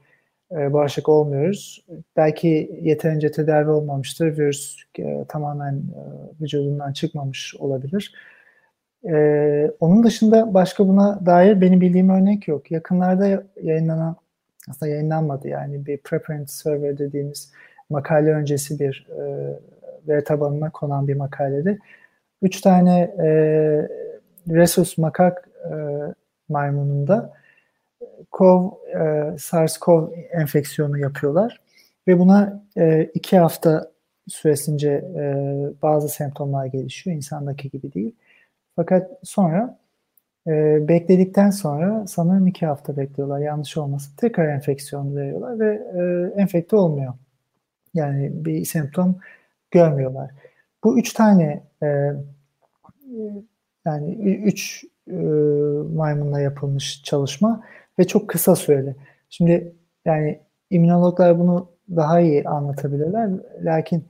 e, bağışık olmuyoruz. Belki yeterince tedavi olmamıştır. Virüs e, tamamen e, vücudundan çıkmamış olabilir. Ee, onun dışında başka buna dair benim bildiğim örnek yok. Yakınlarda yayınlanan, aslında yayınlanmadı yani bir preprint server dediğimiz makale öncesi bir e, veri tabanına konan bir makalede üç tane e, Rhesus makak e, maymununda CoV, e, SARS-CoV enfeksiyonu yapıyorlar ve buna e, iki hafta süresince e, bazı semptomlar gelişiyor. insandaki gibi değil. Fakat sonra e, bekledikten sonra sanırım iki hafta bekliyorlar yanlış olmasın. Tekrar enfeksiyon veriyorlar ve e, enfekte olmuyor. Yani bir semptom görmüyorlar. Bu üç tane e, yani üç e, maymunla yapılmış çalışma ve çok kısa süreli. Şimdi yani immünologlar bunu daha iyi anlatabilirler. Lakin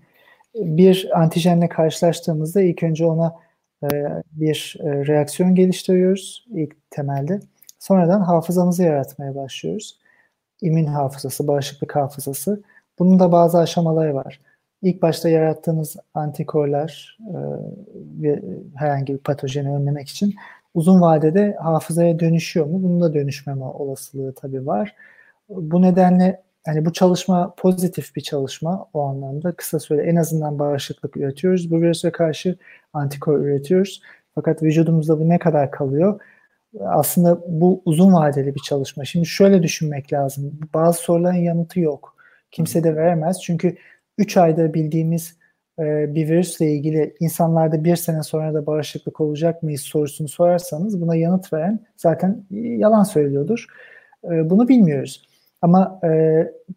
bir antijenle karşılaştığımızda ilk önce ona bir e, reaksiyon geliştiriyoruz ilk temelde. Sonradan hafızamızı yaratmaya başlıyoruz. İmmün hafızası, bağışıklık hafızası. Bunun da bazı aşamaları var. İlk başta yarattığınız antikorlar e, ve herhangi bir patojeni önlemek için uzun vadede hafızaya dönüşüyor mu? Bunun da dönüşmeme olasılığı tabii var. Bu nedenle yani bu çalışma pozitif bir çalışma o anlamda. Kısa süre en azından bağışıklık üretiyoruz. Bu virüse karşı antikor üretiyoruz. Fakat vücudumuzda bu ne kadar kalıyor? Aslında bu uzun vadeli bir çalışma. Şimdi şöyle düşünmek lazım. Bazı soruların yanıtı yok. Kimse de veremez. Çünkü 3 ayda bildiğimiz e, bir virüsle ilgili insanlarda bir sene sonra da bağışıklık olacak mıyız sorusunu sorarsanız buna yanıt veren zaten yalan söylüyordur. E, bunu bilmiyoruz. Ama e,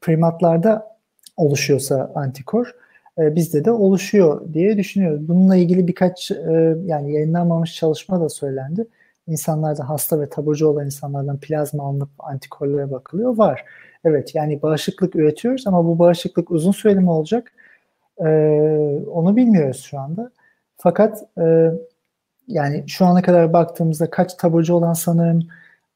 primatlarda oluşuyorsa antikor e, bizde de oluşuyor diye düşünüyoruz. Bununla ilgili birkaç e, yani yayınlanmamış çalışma da söylendi. İnsanlarda hasta ve taburcu olan insanlardan plazma alınıp antikorlara bakılıyor. Var. Evet yani bağışıklık üretiyoruz ama bu bağışıklık uzun süreli mi olacak? E, onu bilmiyoruz şu anda. Fakat e, yani şu ana kadar baktığımızda kaç taburcu olan sanırım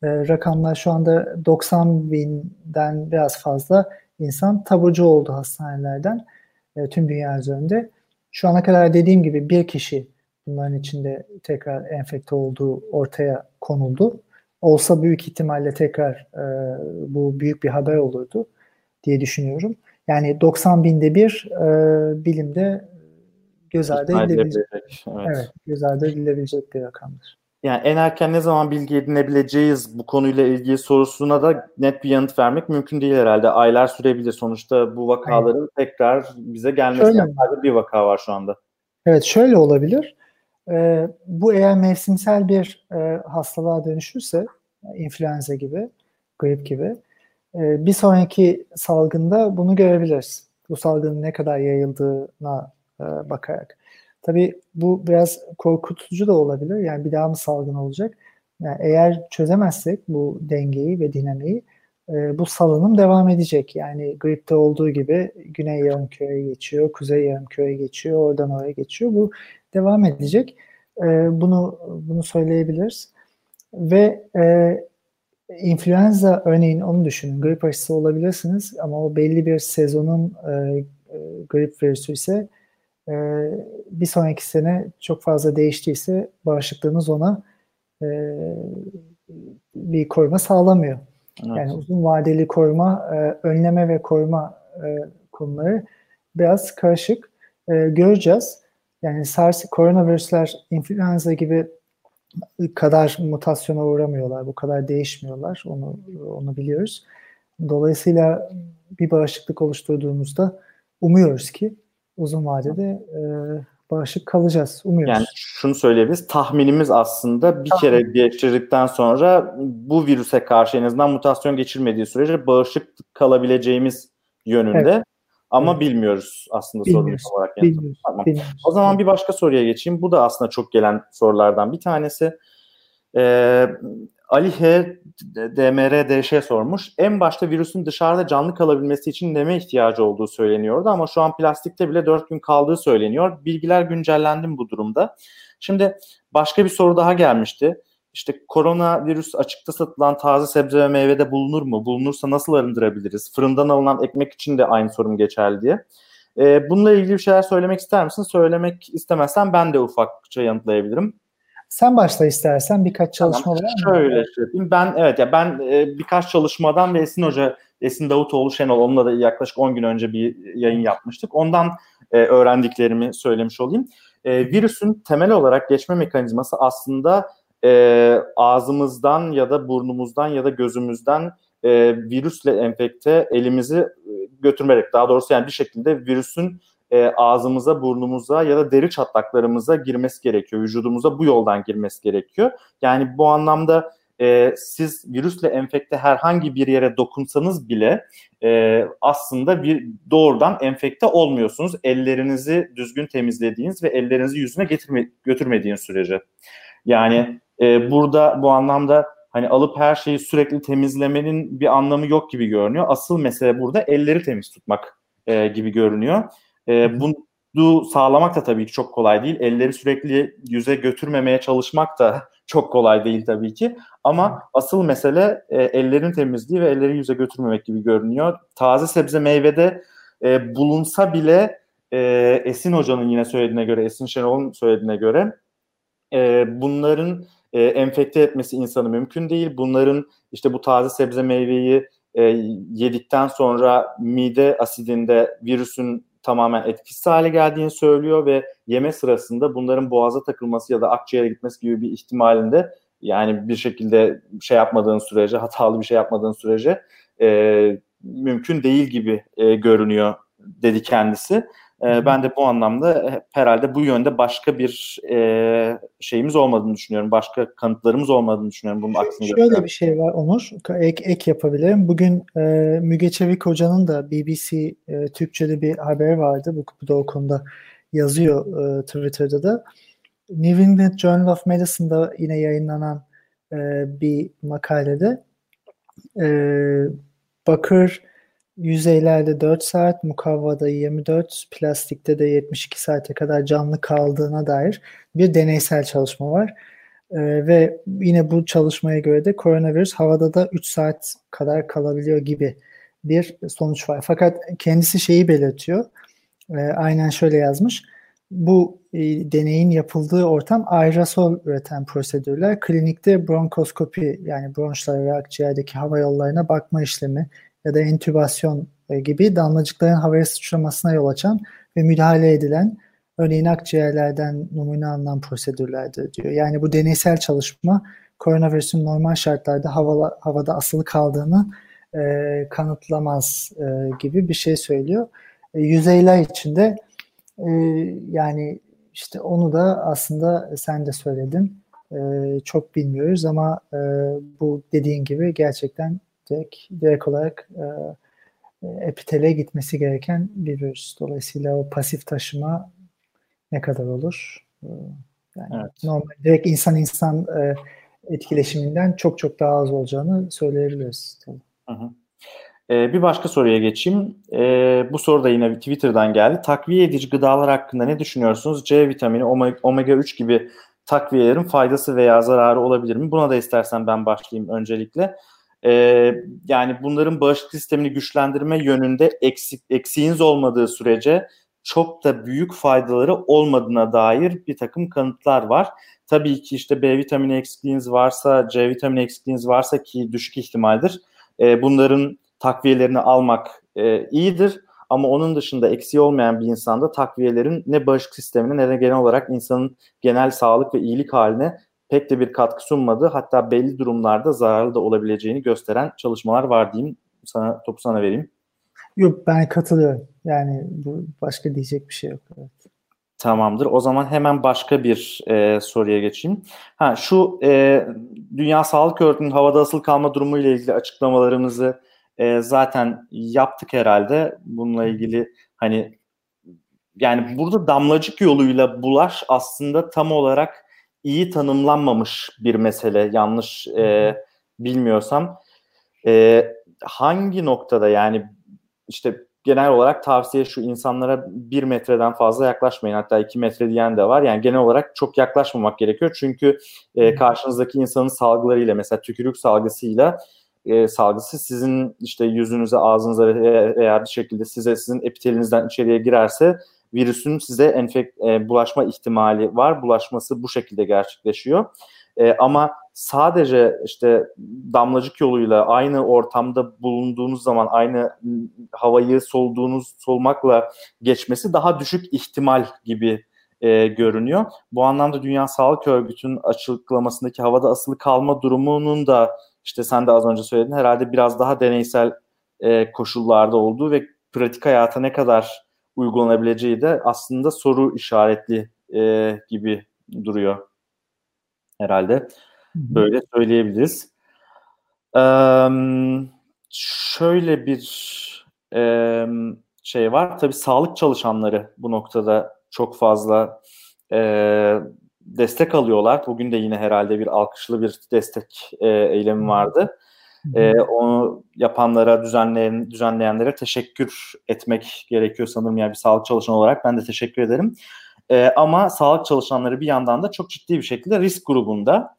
e, rakamlar şu anda 90 binden biraz fazla insan taburcu oldu hastanelerden e, tüm dünya üzerinde. Şu ana kadar dediğim gibi bir kişi bunların içinde tekrar enfekte olduğu ortaya konuldu. Olsa büyük ihtimalle tekrar e, bu büyük bir haber olurdu diye düşünüyorum. Yani 90 binde bir e, bilimde göz ardı edilebilecek, evet. evet, göz ardı edilebilecek bir rakamdır yani en erken ne zaman bilgi edinebileceğiz bu konuyla ilgili sorusuna da net bir yanıt vermek mümkün değil herhalde. Aylar sürebilir. Sonuçta bu vakaların Aynen. tekrar bize gelmesi şöyle, bir vaka var şu anda. Evet şöyle olabilir. Ee, bu eğer mevsimsel bir e, hastalığa dönüşürse influenza gibi, grip gibi e, bir sonraki salgında bunu görebiliriz. Bu salgının ne kadar yayıldığına e, bakarak. Tabii bu biraz korkutucu da olabilir. Yani bir daha mı salgın olacak? Yani eğer çözemezsek bu dengeyi ve dinamiği e, bu salınım devam edecek. Yani gripte olduğu gibi güney yarımküreye geçiyor, kuzey yarımküreye geçiyor, oradan oraya geçiyor. Bu devam edecek. E, bunu bunu söyleyebiliriz. Ve e, influenza örneğin onu düşünün. Grip aşısı olabilirsiniz ama o belli bir sezonun e, e, grip virüsü ise e, bir sonraki sene çok fazla değiştiyse bağışıklığınız ona e, bir koruma sağlamıyor. Evet. Yani uzun vadeli koruma, e, önleme ve koruma e, konuları biraz karışık. E, göreceğiz. Yani SARS, koronavirüsler, influenza gibi kadar mutasyona uğramıyorlar, bu kadar değişmiyorlar. Onu onu biliyoruz. Dolayısıyla bir bağışıklık oluşturduğumuzda umuyoruz ki uzun vadede e, bağışık kalacağız. Umuyoruz. Yani şunu söyleyebiliriz. Tahminimiz aslında bir Tahmin. kere geçirdikten sonra bu virüse karşı en azından mutasyon geçirmediği sürece bağışık kalabileceğimiz yönünde. Evet. Ama evet. bilmiyoruz aslında sorun olarak. Bilmiyoruz. Tamam. bilmiyoruz. O zaman bir başka soruya geçeyim. Bu da aslında çok gelen sorulardan bir tanesi. Ee, Ali H. DMR sormuş. En başta virüsün dışarıda canlı kalabilmesi için neme ihtiyacı olduğu söyleniyordu ama şu an plastikte bile 4 gün kaldığı söyleniyor. Bilgiler güncellendi mi bu durumda? Şimdi başka bir soru daha gelmişti. İşte koronavirüs açıkta satılan taze sebze ve meyvede bulunur mu? Bulunursa nasıl arındırabiliriz? Fırından alınan ekmek için de aynı sorun geçerli diye. Ee, bununla ilgili bir şeyler söylemek ister misin? Söylemek istemezsen ben de ufakça yanıtlayabilirim. Sen başla istersen birkaç çalışma tamam. var mı? Şöyle yapayım. Ben evet ya ben e, birkaç çalışmadan ve Esin Hoca, Esin Davutoğlu Şenol onunla da yaklaşık 10 gün önce bir yayın yapmıştık. Ondan e, öğrendiklerimi söylemiş olayım. E, virüsün temel olarak geçme mekanizması aslında e, ağzımızdan ya da burnumuzdan ya da gözümüzden e, virüsle enfekte elimizi e, götürmerek daha doğrusu yani bir şekilde virüsün e, ağzımıza, burnumuza ya da deri çatlaklarımıza girmesi gerekiyor. Vücudumuza bu yoldan girmesi gerekiyor. Yani bu anlamda e, siz virüsle enfekte herhangi bir yere dokunsanız bile e, aslında bir doğrudan enfekte olmuyorsunuz. Ellerinizi düzgün temizlediğiniz ve ellerinizi yüzüne getirme, götürmediğiniz sürece. Yani e, burada bu anlamda hani alıp her şeyi sürekli temizlemenin bir anlamı yok gibi görünüyor. Asıl mesele burada elleri temiz tutmak e, gibi görünüyor. E, bunu sağlamak da tabii ki çok kolay değil. Elleri sürekli yüze götürmemeye çalışmak da çok kolay değil tabii ki. Ama asıl mesele e, ellerin temizliği ve elleri yüze götürmemek gibi görünüyor. Taze sebze meyvede e, bulunsa bile e, Esin Hoca'nın yine söylediğine göre, Esin Şenol'un söylediğine göre e, bunların e, enfekte etmesi insanı mümkün değil. Bunların işte bu taze sebze meyveyi e, yedikten sonra mide asidinde virüsün tamamen etkisiz hale geldiğini söylüyor ve yeme sırasında bunların boğaza takılması ya da akciğere gitmesi gibi bir ihtimalinde yani bir şekilde şey yapmadığın sürece, hatalı bir şey yapmadığın sürece e, mümkün değil gibi e, görünüyor dedi kendisi. E, ben de bu anlamda herhalde bu yönde başka bir e, şeyimiz olmadığını düşünüyorum. Başka kanıtlarımız olmadığını düşünüyorum. Bunun aksine Şöyle gösteren. bir şey var Onur. Ek, ek yapabilirim. Bugün e, Müge Çevik Hoca'nın da BBC e, Türkçe'de bir haber vardı. Bu, bu da o konuda yazıyor e, Twitter'da da. New England Journal of Medicine'da yine yayınlanan e, bir makalede e, bakır yüzeylerde 4 saat, mukavvada 24, plastikte de 72 saate kadar canlı kaldığına dair bir deneysel çalışma var. Ee, ve yine bu çalışmaya göre de koronavirüs havada da 3 saat kadar kalabiliyor gibi bir sonuç var. Fakat kendisi şeyi belirtiyor. E, aynen şöyle yazmış. Bu e, deneyin yapıldığı ortam aerosol üreten prosedürler. Klinikte bronkoskopi yani bronşlara ve akciğerdeki hava yollarına bakma işlemi ya da entübasyon e, gibi damlacıkların havaya sıçramasına yol açan ve müdahale edilen örneğin akciğerlerden numune alınan prosedürlerdir diyor. Yani bu deneysel çalışma koronavirüsün normal şartlarda havala, havada asılı kaldığını e, kanıtlamaz e, gibi bir şey söylüyor. E, yüzeyler içinde e, yani işte onu da aslında sen de söyledin. E, çok bilmiyoruz ama e, bu dediğin gibi gerçekten direkt, direkt olarak e, epitele gitmesi gereken bir virüs. Dolayısıyla o pasif taşıma ne kadar olur? E, yani evet. normal direkt insan insan e, etkileşiminden çok çok daha az olacağını söyleyebiliriz. Tabii. Hı hı. Ee, bir başka soruya geçeyim. Ee, bu soru da yine Twitter'dan geldi. Takviye edici gıdalar hakkında ne düşünüyorsunuz? C vitamini, omega 3 gibi takviyelerin faydası veya zararı olabilir mi? Buna da istersen ben başlayayım öncelikle. E, yani bunların bağışıklık sistemini güçlendirme yönünde eksik, eksiğiniz olmadığı sürece çok da büyük faydaları olmadığına dair bir takım kanıtlar var. Tabii ki işte B vitamini eksikliğiniz varsa, C vitamini eksikliğiniz varsa ki düşük ihtimaldir. E, bunların takviyelerini almak e, iyidir. Ama onun dışında eksiği olmayan bir insanda takviyelerin ne bağışıklık sistemine ne de genel olarak insanın genel sağlık ve iyilik haline pek de bir katkı sunmadı. Hatta belli durumlarda zararlı da olabileceğini gösteren çalışmalar var diyeyim. Sana topu sana vereyim. Yok ben katılıyorum. Yani bu başka diyecek bir şey yok. Evet. Tamamdır. O zaman hemen başka bir e, soruya geçeyim. Ha şu e, Dünya Sağlık Örgütü'nün havada asıl kalma durumu ile ilgili açıklamalarımızı e, zaten yaptık herhalde. Bununla ilgili hani yani burada damlacık yoluyla bulaş aslında tam olarak iyi tanımlanmamış bir mesele yanlış e, bilmiyorsam. E, hangi noktada yani işte genel olarak tavsiye şu insanlara bir metreden fazla yaklaşmayın hatta iki metre diyen de var. Yani genel olarak çok yaklaşmamak gerekiyor çünkü e, karşınızdaki insanın salgılarıyla mesela tükürük salgısıyla e, salgısı sizin işte yüzünüze ağzınıza veya bir şekilde size sizin epitelinizden içeriye girerse virüsün size enfek e, bulaşma ihtimali var. Bulaşması bu şekilde gerçekleşiyor. E, ama sadece işte damlacık yoluyla aynı ortamda bulunduğunuz zaman aynı havayı solduğunuz solmakla geçmesi daha düşük ihtimal gibi e, görünüyor. Bu anlamda Dünya Sağlık Örgütü'nün açıklamasındaki havada asılı kalma durumunun da işte sen de az önce söyledin herhalde biraz daha deneysel e, koşullarda olduğu ve pratik hayata ne kadar uygulanabileceği de aslında soru işaretli e, gibi duruyor herhalde. Böyle söyleyebiliriz. Ee, şöyle bir e, şey var. Tabii sağlık çalışanları bu noktada çok fazla e, destek alıyorlar. Bugün de yine herhalde bir alkışlı bir destek e, eylemi vardı. E, onu yapanlara, düzenleyen, düzenleyenlere teşekkür etmek gerekiyor sanırım yani bir sağlık çalışanı olarak. Ben de teşekkür ederim. E, ama sağlık çalışanları bir yandan da çok ciddi bir şekilde risk grubunda.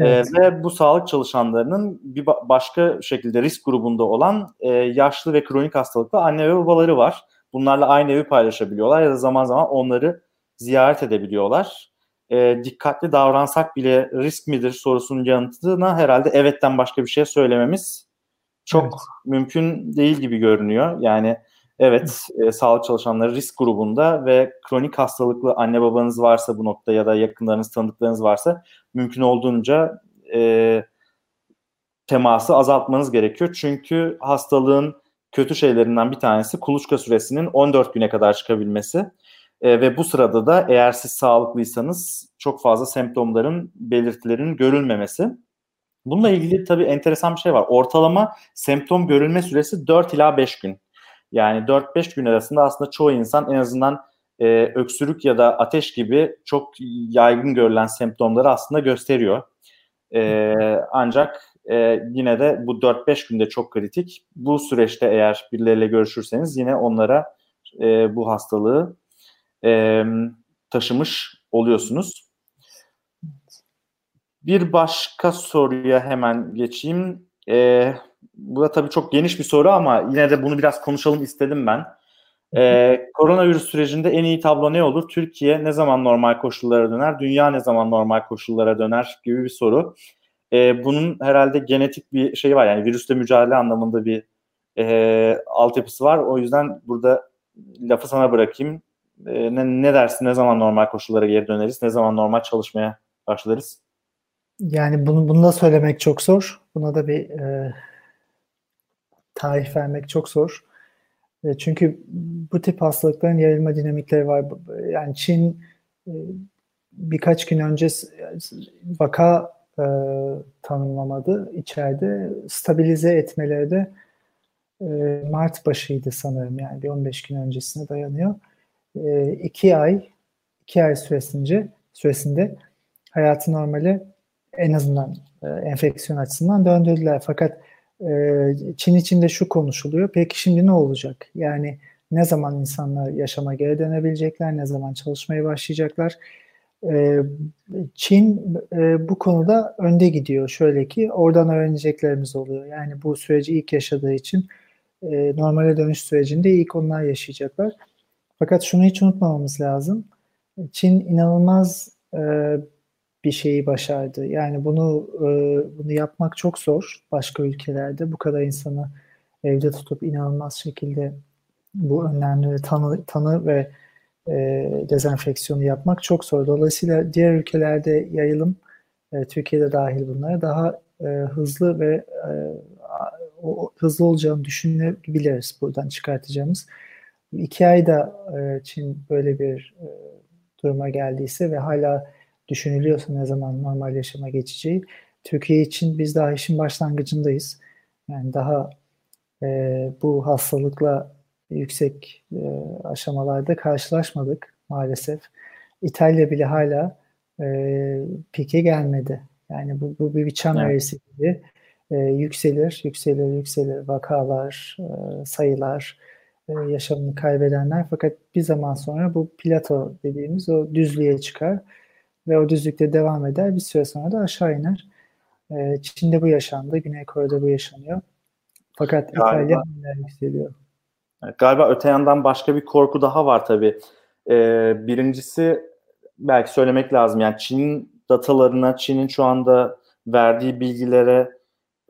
Evet. E, ve bu sağlık çalışanlarının bir ba- başka şekilde risk grubunda olan e, yaşlı ve kronik hastalıklı anne ve babaları var. Bunlarla aynı evi paylaşabiliyorlar ya da zaman zaman onları ziyaret edebiliyorlar e, dikkatli davransak bile risk midir sorusunun yanıtına herhalde evetten başka bir şey söylememiz çok evet. mümkün değil gibi görünüyor. Yani evet e, sağlık çalışanları risk grubunda ve kronik hastalıklı anne babanız varsa bu nokta ya da yakınlarınız tanıdıklarınız varsa mümkün olduğunca e, teması azaltmanız gerekiyor. Çünkü hastalığın kötü şeylerinden bir tanesi kuluçka süresinin 14 güne kadar çıkabilmesi. E, ve bu sırada da eğer siz sağlıklıysanız çok fazla semptomların, belirtilerin görülmemesi. Bununla ilgili tabii enteresan bir şey var. Ortalama semptom görülme süresi 4 ila 5 gün. Yani 4-5 gün arasında aslında çoğu insan en azından e, öksürük ya da ateş gibi çok yaygın görülen semptomları aslında gösteriyor. E, ancak e, yine de bu 4-5 günde çok kritik. Bu süreçte eğer birileriyle görüşürseniz yine onlara e, bu hastalığı e, taşımış oluyorsunuz. Bir başka soruya hemen geçeyim. E, bu da tabii çok geniş bir soru ama yine de bunu biraz konuşalım istedim ben. Ee, koronavirüs sürecinde en iyi tablo ne olur? Türkiye ne zaman normal koşullara döner? Dünya ne zaman normal koşullara döner? Gibi bir soru. Ee, bunun herhalde genetik bir şey var. Yani virüsle mücadele anlamında bir e, altyapısı var. O yüzden burada lafı sana bırakayım. E, ne, ne dersin? Ne zaman normal koşullara geri döneriz? Ne zaman normal çalışmaya başlarız? Yani bunu, bunu da söylemek çok zor. Buna da bir e, tarih vermek çok zor. E, çünkü bu tip hastalıkların yayılma dinamikleri var. Yani Çin e, birkaç gün önce vaka e, tanımlamadı içeride. Stabilize etmeleri de e, Mart başıydı sanırım yani bir 15 gün öncesine dayanıyor. E, iki ay iki ay süresince süresinde hayatı normale en azından e, enfeksiyon açısından döndürdüler. Fakat e, Çin içinde şu konuşuluyor. Peki şimdi ne olacak? Yani ne zaman insanlar yaşama geri dönebilecekler? Ne zaman çalışmaya başlayacaklar? E, Çin e, bu konuda önde gidiyor. Şöyle ki oradan öğreneceklerimiz oluyor. Yani bu süreci ilk yaşadığı için e, normale dönüş sürecinde ilk onlar yaşayacaklar. Fakat şunu hiç unutmamamız lazım. Çin inanılmaz e, bir şeyi başardı. Yani bunu e, bunu yapmak çok zor başka ülkelerde. Bu kadar insanı evde tutup inanılmaz şekilde bu önlemleri tanı, tanı ve e, dezenfeksiyonu yapmak çok zor. Dolayısıyla diğer ülkelerde yayılım, e, Türkiye'de dahil bunlara daha e, hızlı ve e, o, hızlı olacağını düşünebiliriz buradan çıkartacağımız. İki ayda e, Çin böyle bir e, duruma geldiyse ve hala düşünülüyorsa ne zaman normal yaşama geçeceği. Türkiye için biz daha işin başlangıcındayız. Yani daha e, bu hastalıkla yüksek e, aşamalarda karşılaşmadık maalesef. İtalya bile hala e, pike gelmedi. Yani bu, bu bir çam evet. eğrisi gibi e, yükselir, yükselir, yükselir vakalar, e, sayılar, e, yaşamını kaybedenler. Fakat bir zaman sonra bu plato dediğimiz o düzlüğe çıkar ve o düzlükte devam eder. Bir süre sonra da aşağı iner. E, Çin'de bu yaşandı, Güney Kore'de bu yaşanıyor. Fakat galiba, İtalya yükseliyor. Galiba öte yandan başka bir korku daha var tabii. Ee, birincisi belki söylemek lazım. Yani Çin'in datalarına, Çin'in şu anda verdiği bilgilere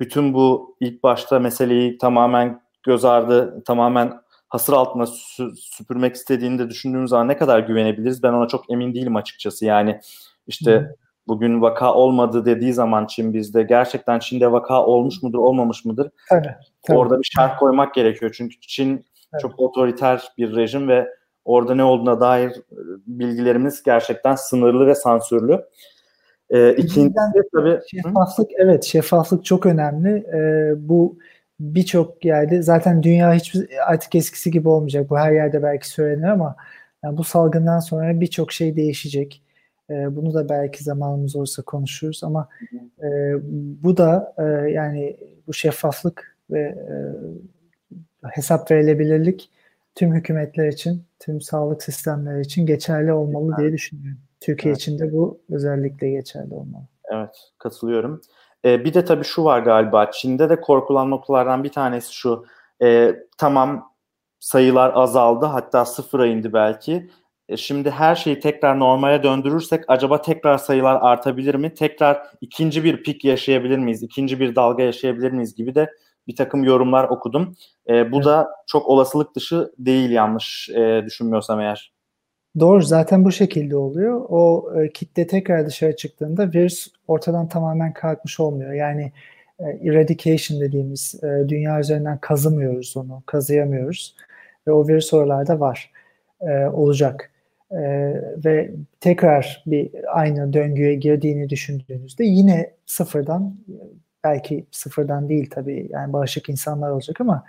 bütün bu ilk başta meseleyi tamamen göz ardı, tamamen hasır altına sü- süpürmek istediğini de düşündüğümüz zaman ne kadar güvenebiliriz? Ben ona çok emin değilim açıkçası. Yani işte hmm. bugün vaka olmadı dediği zaman Çin bizde gerçekten Çin'de vaka olmuş mudur, olmamış mıdır? Tabii, tabii. Orada bir şerh koymak gerekiyor. Çünkü Çin evet. çok otoriter bir rejim ve orada ne olduğuna dair e, bilgilerimiz gerçekten sınırlı ve sansürlü. Ee, ikincisi tabii şeffaflık hı? evet şeffaflık çok önemli. Ee, bu birçok yerde zaten dünya hiçbir artık eskisi gibi olmayacak. Bu her yerde belki söylenir ama yani bu salgından sonra birçok şey değişecek. E, bunu da belki zamanımız olursa konuşuruz ama e, bu da e, yani bu şeffaflık ve e, hesap verilebilirlik tüm hükümetler için, tüm sağlık sistemleri için geçerli olmalı diye düşünüyorum. Türkiye evet. için de bu özellikle geçerli olmalı. Evet, katılıyorum. E, bir de tabii şu var galiba Çin'de de korkulan noktalardan bir tanesi şu. E, tamam sayılar azaldı hatta sıfıra indi belki. E, şimdi her şeyi tekrar normale döndürürsek acaba tekrar sayılar artabilir mi? Tekrar ikinci bir pik yaşayabilir miyiz? İkinci bir dalga yaşayabilir miyiz gibi de bir takım yorumlar okudum. E, bu evet. da çok olasılık dışı değil yanlış e, düşünmüyorsam eğer. Doğru zaten bu şekilde oluyor. O e, kitle tekrar dışarı çıktığında virüs ortadan tamamen kalkmış olmuyor. Yani e, eradication dediğimiz e, dünya üzerinden kazımıyoruz onu, kazıyamıyoruz. Ve o virüs oralarda var, e, olacak. E, ve tekrar bir aynı döngüye girdiğini düşündüğünüzde yine sıfırdan, belki sıfırdan değil tabii yani bağışık insanlar olacak ama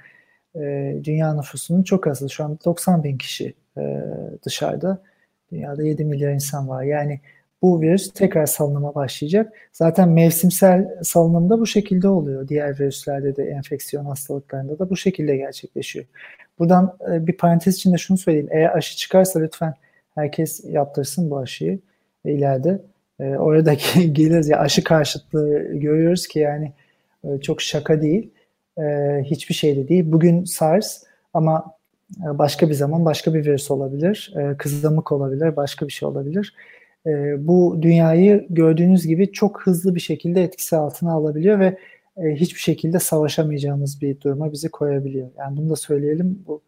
e, dünya nüfusunun çok azı. Şu an 90 bin kişi e, dışarıda. Dünyada 7 milyar insan var. Yani bu virüs tekrar salınıma başlayacak. Zaten mevsimsel salınımda bu şekilde oluyor. Diğer virüslerde de enfeksiyon hastalıklarında da bu şekilde gerçekleşiyor. Buradan e, bir parantez içinde şunu söyleyeyim. Eğer aşı çıkarsa lütfen herkes yaptırsın bu aşıyı ileride e, oradaki geliriz ya aşı karşıtlığı görüyoruz ki yani e, çok şaka değil. Hiçbir şey de değil. Bugün SARS ama başka bir zaman başka bir virüs olabilir. Kızamık olabilir, başka bir şey olabilir e, bu dünyayı gördüğünüz gibi çok hızlı bir şekilde etkisi altına alabiliyor ve e, hiçbir şekilde savaşamayacağımız bir duruma bizi koyabiliyor. Yani bunu da söyleyelim. Bu,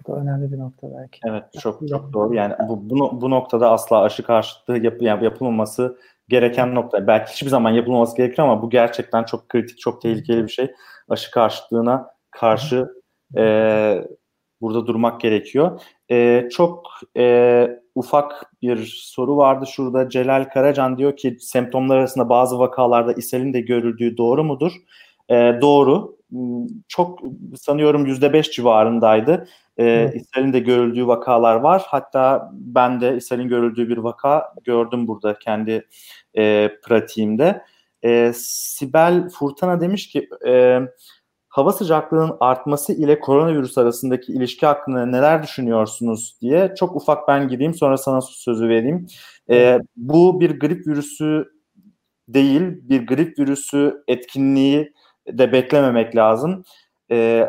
bu da önemli bir nokta belki. Evet çok çok doğru. Yani bu bu, bu noktada asla aşı karşıtlığı yap, yapılmaması gereken nokta. Belki hiçbir zaman yapılmaması gerekir ama bu gerçekten çok kritik, çok tehlikeli bir şey. Aşı karşıtlığına karşı e, burada durmak gerekiyor. E, çok e, ufak bir soru vardı şurada. Celal Karacan diyor ki semptomlar arasında bazı vakalarda ishalin de görüldüğü doğru mudur? E, doğru. Çok sanıyorum yüzde beş civarındaydı. E, evet. ishalin de görüldüğü vakalar var. Hatta ben de ishalin görüldüğü bir vaka gördüm burada kendi e, pratiğimde. E, Sibel Furtana demiş ki... E, hava sıcaklığının artması ile koronavirüs arasındaki ilişki hakkında neler düşünüyorsunuz diye çok ufak ben gireyim sonra sana sözü vereyim. Ee, bu bir grip virüsü değil, bir grip virüsü etkinliği de beklememek lazım. Ee,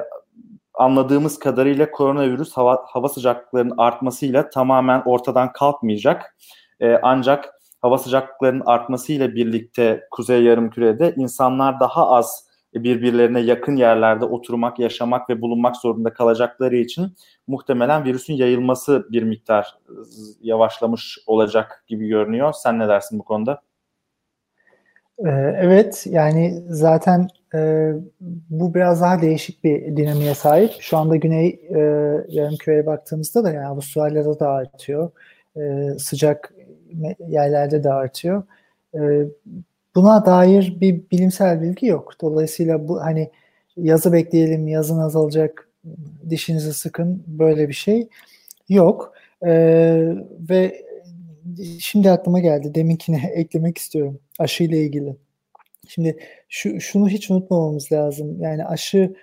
anladığımız kadarıyla koronavirüs hava, hava sıcaklıklarının artmasıyla tamamen ortadan kalkmayacak. Ee, ancak hava sıcaklıklarının artmasıyla birlikte Kuzey Yarımküre'de insanlar daha az birbirlerine yakın yerlerde oturmak, yaşamak ve bulunmak zorunda kalacakları için muhtemelen virüsün yayılması bir miktar yavaşlamış olacak gibi görünüyor. Sen ne dersin bu konuda? Ee, evet yani zaten e, bu biraz daha değişik bir dinamiğe sahip. Şu anda Güney e, Yarımküre'ye baktığımızda da yani Avustralya'da da artıyor. E, sıcak yerlerde de artıyor. E, Buna dair bir bilimsel bilgi yok. Dolayısıyla bu hani yazı bekleyelim, yazın azalacak, dişinizi sıkın böyle bir şey yok. Ee, ve şimdi aklıma geldi. Deminkine eklemek istiyorum aşı ile ilgili. Şimdi şu, şunu hiç unutmamamız lazım. Yani aşı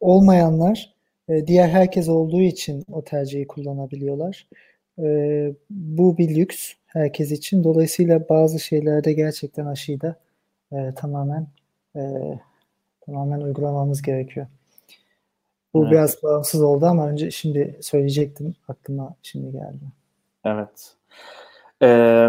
olmayanlar e, diğer herkes olduğu için o tercihi kullanabiliyorlar. E, bu bir lüks herkes için. Dolayısıyla bazı şeylerde gerçekten aşıyı da e, tamamen e, tamamen uygulamamız gerekiyor. Bu evet. biraz bağımsız oldu ama önce şimdi söyleyecektim. Aklıma şimdi geldi. Evet. Ee,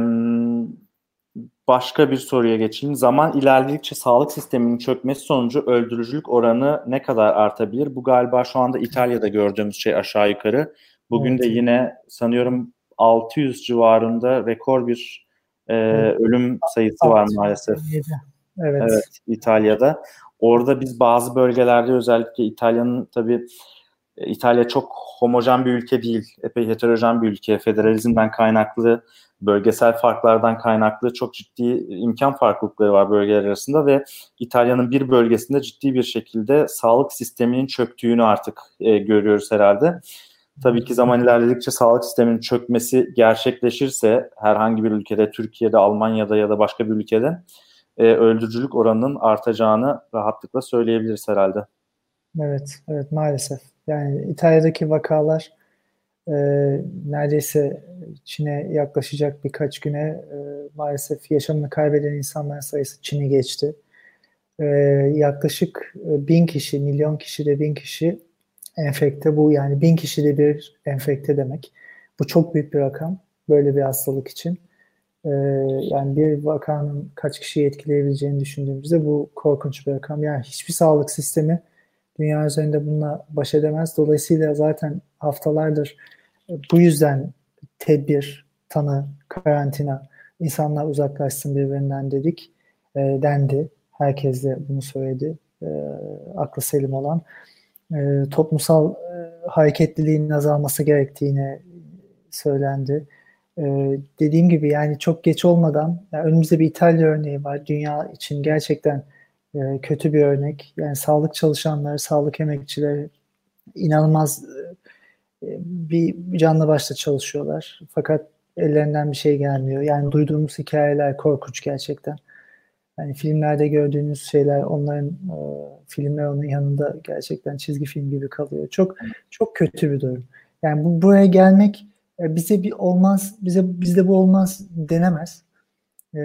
başka bir soruya geçeyim. Zaman ilerledikçe sağlık sisteminin çökmesi sonucu öldürücülük oranı ne kadar artabilir? Bu galiba şu anda İtalya'da gördüğümüz şey aşağı yukarı. Bugün evet. de yine sanıyorum 600 civarında rekor bir e, ölüm sayısı var maalesef. Evet. evet. İtalya'da. Orada biz bazı bölgelerde özellikle İtalya'nın tabii e, İtalya çok homojen bir ülke değil. Epey heterojen bir ülke. Federalizmden kaynaklı, bölgesel farklardan kaynaklı çok ciddi imkan farklılıkları var bölgeler arasında ve İtalya'nın bir bölgesinde ciddi bir şekilde sağlık sisteminin çöktüğünü artık e, görüyoruz herhalde. Tabii ki zaman ilerledikçe sağlık sisteminin çökmesi gerçekleşirse herhangi bir ülkede, Türkiye'de, Almanya'da ya da başka bir ülkede e, öldürücülük oranının artacağını rahatlıkla söyleyebiliriz herhalde. Evet, evet maalesef. Yani İtalya'daki vakalar e, neredeyse Çin'e yaklaşacak birkaç güne e, maalesef yaşamını kaybeden insanların sayısı Çin'i geçti. E, yaklaşık e, bin kişi, milyon kişi de bin kişi enfekte bu yani bin kişide bir enfekte demek. Bu çok büyük bir rakam böyle bir hastalık için. Ee, yani bir vakanın kaç kişiyi etkileyebileceğini düşündüğümüzde bu korkunç bir rakam. Yani hiçbir sağlık sistemi dünya üzerinde bununla baş edemez. Dolayısıyla zaten haftalardır bu yüzden tedbir, tanı, karantina, insanlar uzaklaşsın birbirinden dedik, e, dendi. Herkes de bunu söyledi. E, aklı selim olan. E, toplumsal e, hareketliliğin azalması gerektiğini söylendi. E, dediğim gibi yani çok geç olmadan yani önümüzde bir İtalya örneği var. Dünya için gerçekten e, kötü bir örnek. Yani sağlık çalışanları, sağlık emekçileri inanılmaz e, bir canlı başta çalışıyorlar. Fakat ellerinden bir şey gelmiyor. Yani duyduğumuz hikayeler korkunç gerçekten. Yani filmlerde gördüğünüz şeyler onların e, filmler onun yanında gerçekten çizgi film gibi kalıyor. Çok çok kötü bir durum. Yani bu buraya gelmek e, bize bir olmaz, bize bizde bu olmaz denemez. E,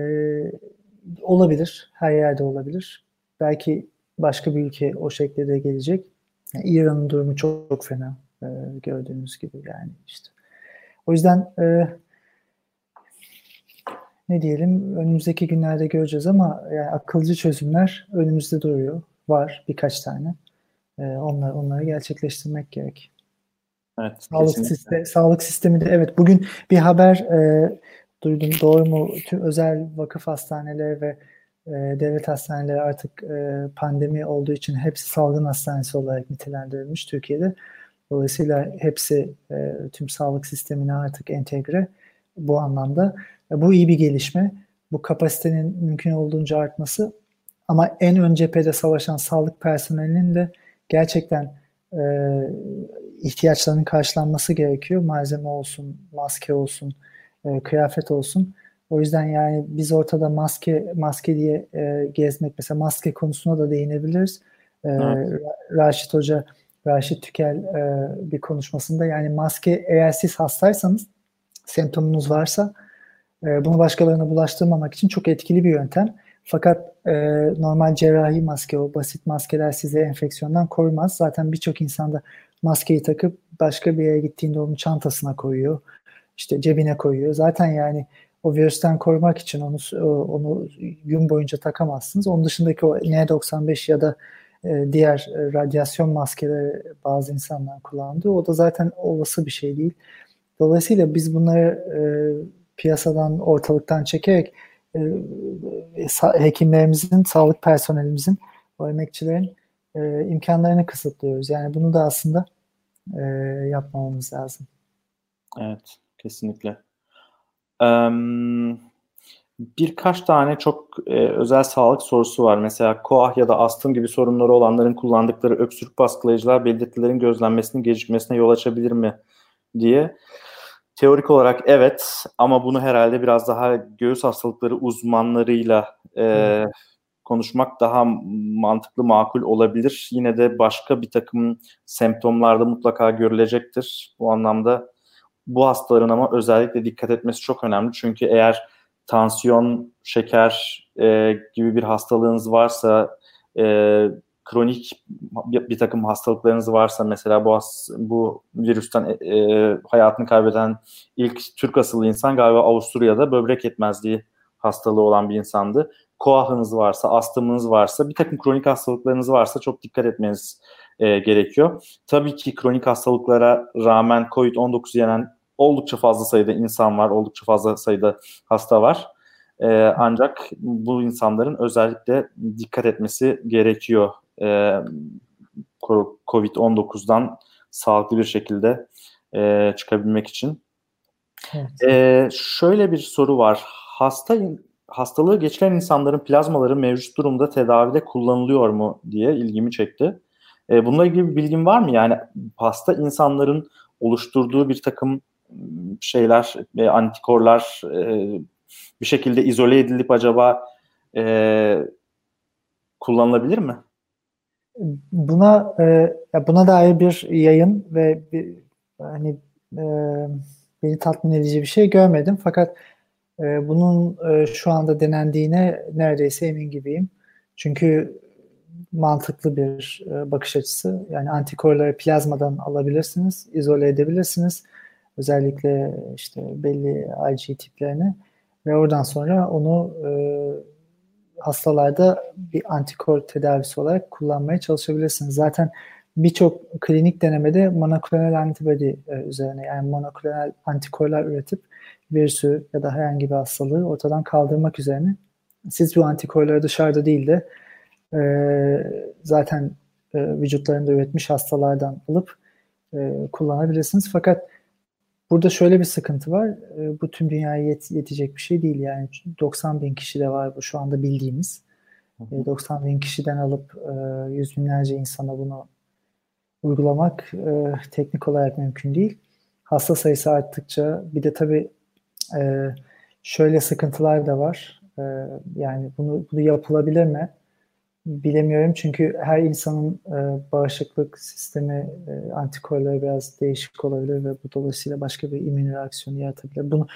olabilir, her yerde olabilir. Belki başka bir ülke o şekilde de gelecek. Yani İran'ın durumu çok, çok fena e, gördüğünüz gibi yani işte. O yüzden e, ne diyelim önümüzdeki günlerde göreceğiz ama yani akılcı çözümler önümüzde duruyor. Var birkaç tane. E, onları, onları gerçekleştirmek gerek. Evet, sağlık, sistemi, sağlık sistemi de evet bugün bir haber e, duydum doğru mu tüm özel vakıf hastaneleri ve e, devlet hastaneleri artık e, pandemi olduğu için hepsi salgın hastanesi olarak nitelendirilmiş Türkiye'de. Dolayısıyla hepsi e, tüm sağlık sistemine artık entegre bu anlamda. E, bu iyi bir gelişme. Bu kapasitenin mümkün olduğunca artması ama en ön cephede savaşan sağlık personelinin de gerçekten e, ihtiyaçlarının karşılanması gerekiyor. Malzeme olsun, maske olsun, e, kıyafet olsun. O yüzden yani biz ortada maske maske diye e, gezmek mesela maske konusuna da değinebiliriz. E, evet. Raşit Hoca, Raşit Tükel e, bir konuşmasında yani maske eğer siz hastaysanız semptomunuz varsa e, bunu başkalarına bulaştırmamak için çok etkili bir yöntem. Fakat e, normal cerrahi maske, o basit maskeler size enfeksiyondan korumaz. Zaten birçok insanda maskeyi takıp başka bir yere gittiğinde onu çantasına koyuyor. işte cebine koyuyor. Zaten yani o virüsten korumak için onu onu gün boyunca takamazsınız. Onun dışındaki o N95 ya da e, diğer e, radyasyon maskeleri bazı insanlar kullandı. O da zaten olası bir şey değil. Dolayısıyla biz bunları e, piyasadan, ortalıktan çekerek e, hekimlerimizin, sağlık personelimizin, o emekçilerin e, imkanlarını kısıtlıyoruz. Yani bunu da aslında e, yapmamamız lazım. Evet, kesinlikle. Um, birkaç tane çok e, özel sağlık sorusu var. Mesela koah ya da astım gibi sorunları olanların kullandıkları öksürük baskılayıcılar belirtilerin gözlenmesinin gecikmesine yol açabilir mi diye. Teorik olarak evet ama bunu herhalde biraz daha göğüs hastalıkları uzmanlarıyla e, konuşmak daha mantıklı, makul olabilir. Yine de başka bir takım semptomlarda mutlaka görülecektir. Bu anlamda bu hastaların ama özellikle dikkat etmesi çok önemli. Çünkü eğer tansiyon, şeker e, gibi bir hastalığınız varsa, e, kronik bir takım hastalıklarınız varsa mesela bu bu virüsten e, e, hayatını kaybeden ilk Türk asıllı insan galiba Avusturya'da böbrek yetmezliği hastalığı olan bir insandı. Koahınız varsa, astımınız varsa, bir takım kronik hastalıklarınız varsa çok dikkat etmeniz e, gerekiyor. Tabii ki kronik hastalıklara rağmen COVID-19 yenen oldukça fazla sayıda insan var, oldukça fazla sayıda hasta var. E, ancak bu insanların özellikle dikkat etmesi gerekiyor e, COVID-19'dan sağlıklı bir şekilde e, çıkabilmek için. Evet. E, şöyle bir soru var. Hasta hastalığı geçiren insanların plazmaları mevcut durumda tedavide kullanılıyor mu diye ilgimi çekti. E, bununla ilgili bir bilgin var mı? Yani hasta insanların oluşturduğu bir takım şeyler, e, antikorlar e, bir şekilde izole edilip acaba e, kullanılabilir mi? Buna e, buna dair bir yayın ve bir, hani e, beni tatmin edici bir şey görmedim. Fakat e, bunun e, şu anda denendiğine neredeyse emin gibiyim. Çünkü mantıklı bir e, bakış açısı. Yani antikorları plazmadan alabilirsiniz, izole edebilirsiniz. Özellikle işte belli IgG tiplerini ve oradan sonra onu e, hastalarda bir antikor tedavisi olarak kullanmaya çalışabilirsiniz. Zaten birçok klinik denemede monoklonal antibody e, üzerine yani monoklonal antikorlar üretip virüsü ya da herhangi bir hastalığı ortadan kaldırmak üzerine siz bu antikorları dışarıda değil de e, zaten e, vücutlarında üretmiş hastalardan alıp e, kullanabilirsiniz. Fakat burada şöyle bir sıkıntı var. E, bu tüm dünyaya yet, yetecek bir şey değil. Yani 90 bin kişi de var bu şu anda bildiğimiz. E, 90 bin kişiden alıp e, yüz binlerce insana bunu uygulamak e, teknik olarak mümkün değil. Hasta sayısı arttıkça bir de tabii e, şöyle sıkıntılar da var. Yani bunu, bunu yapılabilir mi? Bilemiyorum çünkü her insanın e, bağışıklık sistemi e, antikorları biraz değişik olabilir ve bu dolayısıyla başka bir immün reaksiyonu yaratabilir. Bunu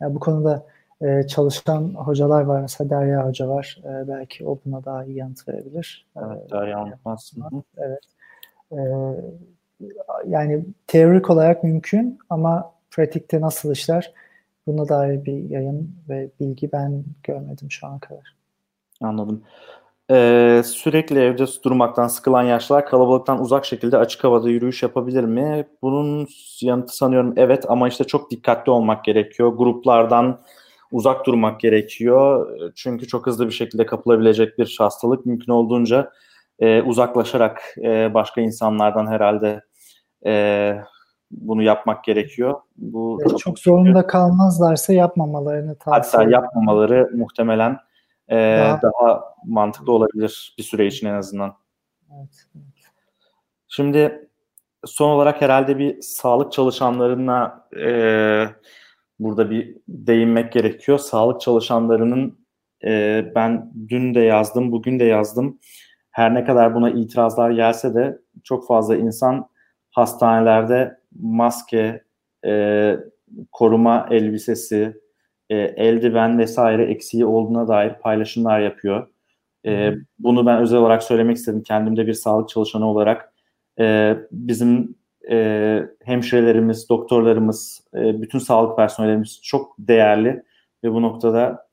yani bu konuda e, çalışan hocalar var. Mesela Derya Hoca var. E, belki o buna daha iyi yanıt verebilir. Evet, Derya Anlatmaz. Evet. E, yani teorik olarak mümkün ama pratikte nasıl işler buna dair bir yayın ve bilgi ben görmedim şu ana kadar. Anladım. Ee, sürekli evde durmaktan sıkılan yaşlılar kalabalıktan uzak şekilde açık havada yürüyüş yapabilir mi? Bunun yanıtı sanıyorum evet ama işte çok dikkatli olmak gerekiyor. Gruplardan uzak durmak gerekiyor. Çünkü çok hızlı bir şekilde kapılabilecek bir hastalık mümkün olduğunca e, uzaklaşarak e, başka insanlardan herhalde e, bunu yapmak gerekiyor. Bu evet, çok, çok zorunda kalmazlarsa yapmamalarını tavsiye Hatta yapmamaları muhtemelen e, daha, daha mantıklı olabilir bir süre için en azından. Evet, evet. Şimdi son olarak herhalde bir sağlık çalışanlarına e, burada bir değinmek gerekiyor. Sağlık çalışanlarının e, ben dün de yazdım, bugün de yazdım. Her ne kadar buna itirazlar gelse de çok fazla insan hastanelerde maske, e, koruma elbisesi, e, eldiven vesaire eksiği olduğuna dair paylaşımlar yapıyor. E, bunu ben özel olarak söylemek istedim. Kendimde bir sağlık çalışanı olarak e, bizim e, hemşirelerimiz, doktorlarımız, e, bütün sağlık personelimiz çok değerli ve bu noktada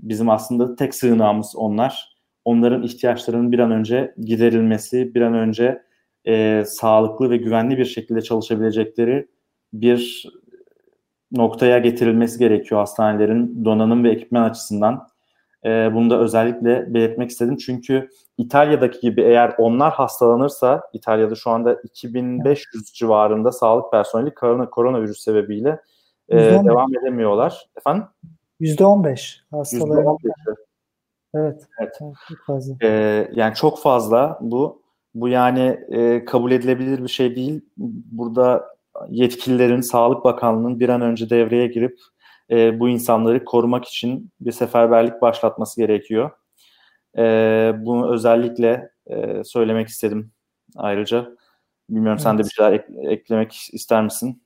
bizim aslında tek sığınağımız onlar. Onların ihtiyaçlarının bir an önce giderilmesi, bir an önce e, sağlıklı ve güvenli bir şekilde çalışabilecekleri bir noktaya getirilmesi gerekiyor hastanelerin donanım ve ekipman açısından. E, bunu da özellikle belirtmek istedim. Çünkü İtalya'daki gibi eğer onlar hastalanırsa, İtalya'da şu anda 2500 civarında sağlık personeli korona, koronavirüs sebebiyle e, devam edemiyorlar. Efendim? %15 hastaları. %15. Evet. evet. Çok fazla. E, yani çok fazla bu. Bu yani e, kabul edilebilir bir şey değil. Burada yetkililerin, Sağlık Bakanlığı'nın bir an önce devreye girip e, bu insanları korumak için bir seferberlik başlatması gerekiyor. E, bunu özellikle e, söylemek istedim ayrıca. Bilmiyorum evet. sen de bir şeyler ek- eklemek ister misin?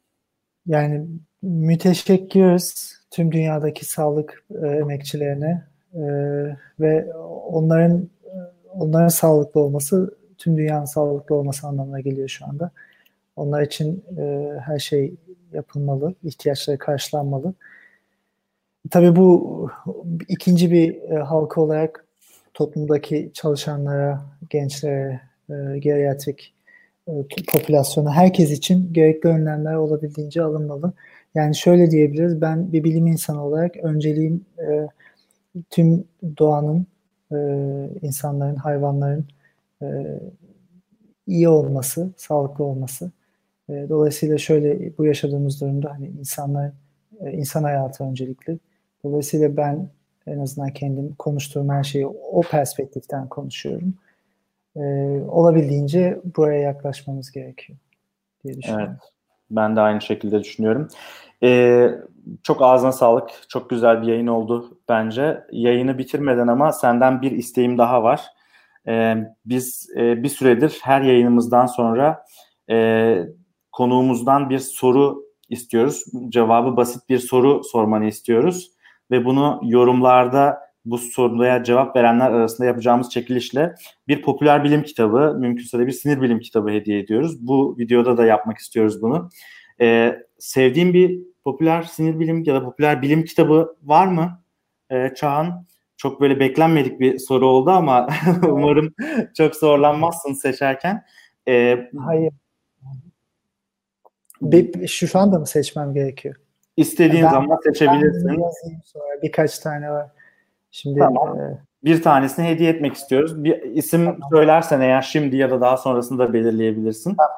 Yani müteşekkiriz tüm dünyadaki sağlık e, emekçilerine e, ve onların onların sağlıklı olması tüm dünyanın sağlıklı olması anlamına geliyor şu anda. Onlar için e, her şey yapılmalı, ihtiyaçları karşılanmalı. Tabii bu ikinci bir e, halka olarak toplumdaki çalışanlara, gençlere, e, geriatrik e, popülasyona, herkes için gerekli önlemler olabildiğince alınmalı. Yani şöyle diyebiliriz, ben bir bilim insanı olarak önceliğim e, tüm doğanın, e, insanların, hayvanların e, iyi olması, sağlıklı olması. E, dolayısıyla şöyle bu yaşadığımız durumda hani insanlar, e, insan hayatı öncelikli. Dolayısıyla ben en azından kendim konuştuğum her şeyi o perspektiften konuşuyorum. E, olabildiğince buraya yaklaşmamız gerekiyor diye düşünüyorum. Evet, ben de aynı şekilde düşünüyorum. Ee, çok ağzına sağlık. Çok güzel bir yayın oldu bence. Yayını bitirmeden ama senden bir isteğim daha var. Ee, biz e, bir süredir her yayınımızdan sonra e, konuğumuzdan bir soru istiyoruz. Cevabı basit bir soru sormanı istiyoruz ve bunu yorumlarda bu soruya cevap verenler arasında yapacağımız çekilişle bir popüler bilim kitabı, mümkünse de bir sinir bilim kitabı hediye ediyoruz. Bu videoda da yapmak istiyoruz bunu. Ee, sevdiğin bir popüler sinir bilim ya da popüler bilim kitabı var mı? Ee, Çağan, çok böyle beklenmedik bir soru oldu ama umarım çok zorlanmazsın seçerken. Ee, Hayır. Bir, şu anda mı seçmem gerekiyor? İstediğin ben, zaman seçebilirsin. Ben sonra birkaç tane var. Şimdi tamam. e, bir tanesini hediye etmek istiyoruz. Bir isim tamam. söylersen eğer şimdi ya da daha sonrasında belirleyebilirsin. Tamam.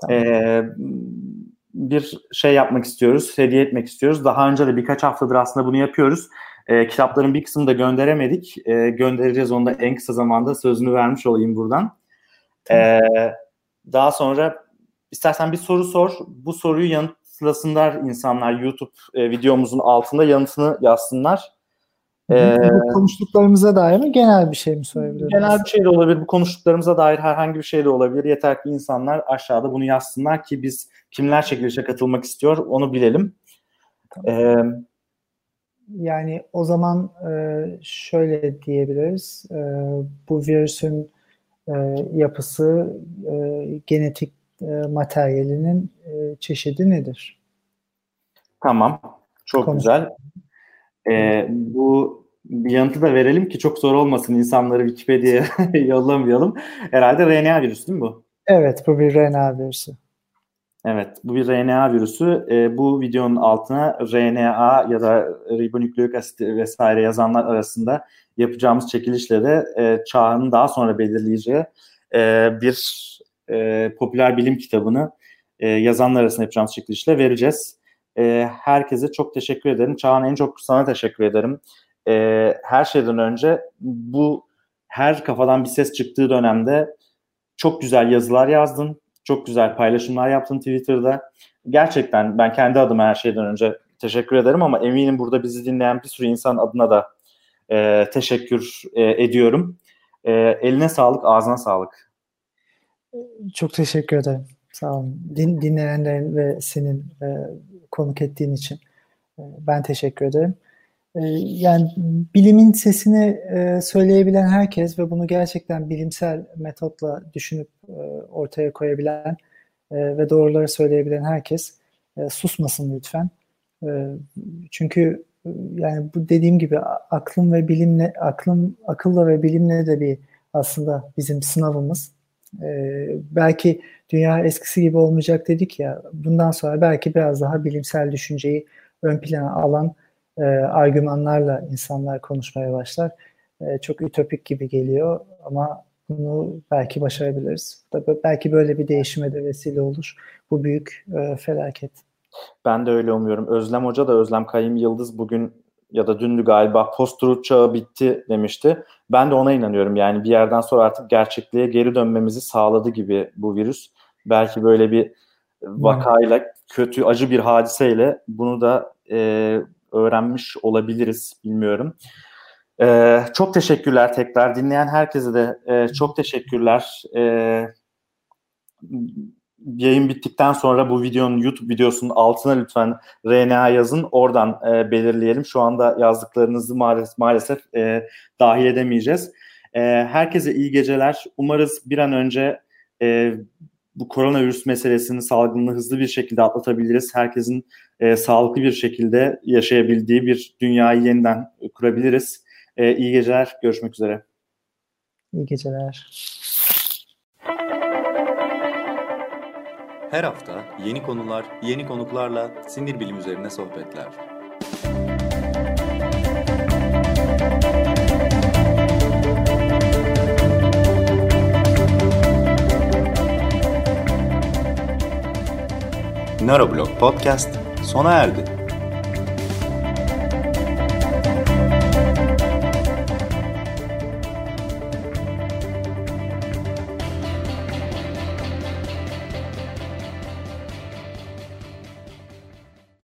Tamam. Ee, bir şey yapmak istiyoruz, hediye etmek istiyoruz. Daha önce de birkaç haftadır aslında bunu yapıyoruz. E, kitapların bir kısmını da gönderemedik. E, göndereceğiz onu da en kısa zamanda sözünü vermiş olayım buradan. E, daha sonra istersen bir soru sor. Bu soruyu yanıtlasınlar insanlar YouTube e, videomuzun altında yanıtını yazsınlar. Ee, bu konuştuklarımıza dair mi genel bir şey mi sorabiliriz? Genel bir şey de olabilir. Bu konuştuklarımıza dair herhangi bir şey de olabilir. Yeter ki insanlar aşağıda bunu yazsınlar ki biz kimler çekilişe katılmak istiyor onu bilelim. Ee, yani o zaman e, şöyle diyebiliriz. E, bu virüsün e, yapısı genetik materyalinin çeşidi nedir? Tamam. Çok Konuş. güzel. Ee, bu bir yanıtı da verelim ki çok zor olmasın insanları Wikipedia'ya yollamayalım. Herhalde RNA virüsü değil mi bu? Evet bu bir RNA virüsü. Evet bu bir RNA virüsü. E, bu videonun altına RNA ya da ribonükleik asit vesaire yazanlar arasında yapacağımız çekilişle de e, çağın daha sonra belirleyeceği e, bir e, popüler bilim kitabını e, yazanlar arasında yapacağımız çekilişle vereceğiz. E, herkese çok teşekkür ederim. Çağan en çok sana teşekkür ederim. E, her şeyden önce bu her kafadan bir ses çıktığı dönemde çok güzel yazılar yazdın. Çok güzel paylaşımlar yaptın Twitter'da. Gerçekten ben kendi adıma her şeyden önce teşekkür ederim ama eminim burada bizi dinleyen bir sürü insan adına da e, teşekkür e, ediyorum. E, eline sağlık, ağzına sağlık. Çok teşekkür ederim. Sağ olun. Din, dinleyenlerin ve senin e, konuk ettiğin için e, ben teşekkür ederim. E, yani bilimin sesini e, söyleyebilen herkes ve bunu gerçekten bilimsel metotla düşünüp e, ortaya koyabilen e, ve doğruları söyleyebilen herkes e, susmasın lütfen. E, çünkü e, yani bu dediğim gibi aklım ve bilimle aklım akılla ve bilimle de bir aslında bizim sınavımız. Ee, belki dünya eskisi gibi olmayacak dedik ya. Bundan sonra belki biraz daha bilimsel düşünceyi ön plana alan e, argümanlarla insanlar konuşmaya başlar. E, çok ütopik gibi geliyor ama bunu belki başarabiliriz. Belki böyle bir değişime de vesile olur. Bu büyük e, felaket. Ben de öyle umuyorum. Özlem Hoca da Özlem Kayım Yıldız bugün ya da dündü galiba post çağı bitti demişti. Ben de ona inanıyorum. Yani bir yerden sonra artık gerçekliğe geri dönmemizi sağladı gibi bu virüs. Belki böyle bir vakayla, kötü, acı bir hadiseyle bunu da e, öğrenmiş olabiliriz. Bilmiyorum. E, çok teşekkürler tekrar. Dinleyen herkese de e, çok teşekkürler. E, yayın bittikten sonra bu videonun YouTube videosunun altına lütfen RNA yazın. Oradan e, belirleyelim. Şu anda yazdıklarınızı maalesef, maalesef e, dahil edemeyeceğiz. E, herkese iyi geceler. Umarız bir an önce e, bu koronavirüs meselesini salgınını hızlı bir şekilde atlatabiliriz. Herkesin e, sağlıklı bir şekilde yaşayabildiği bir dünyayı yeniden kurabiliriz. E, iyi geceler. Görüşmek üzere. İyi geceler. Her hafta yeni konular, yeni konuklarla sinir bilim üzerine sohbetler. Neuroblog Podcast sona erdi.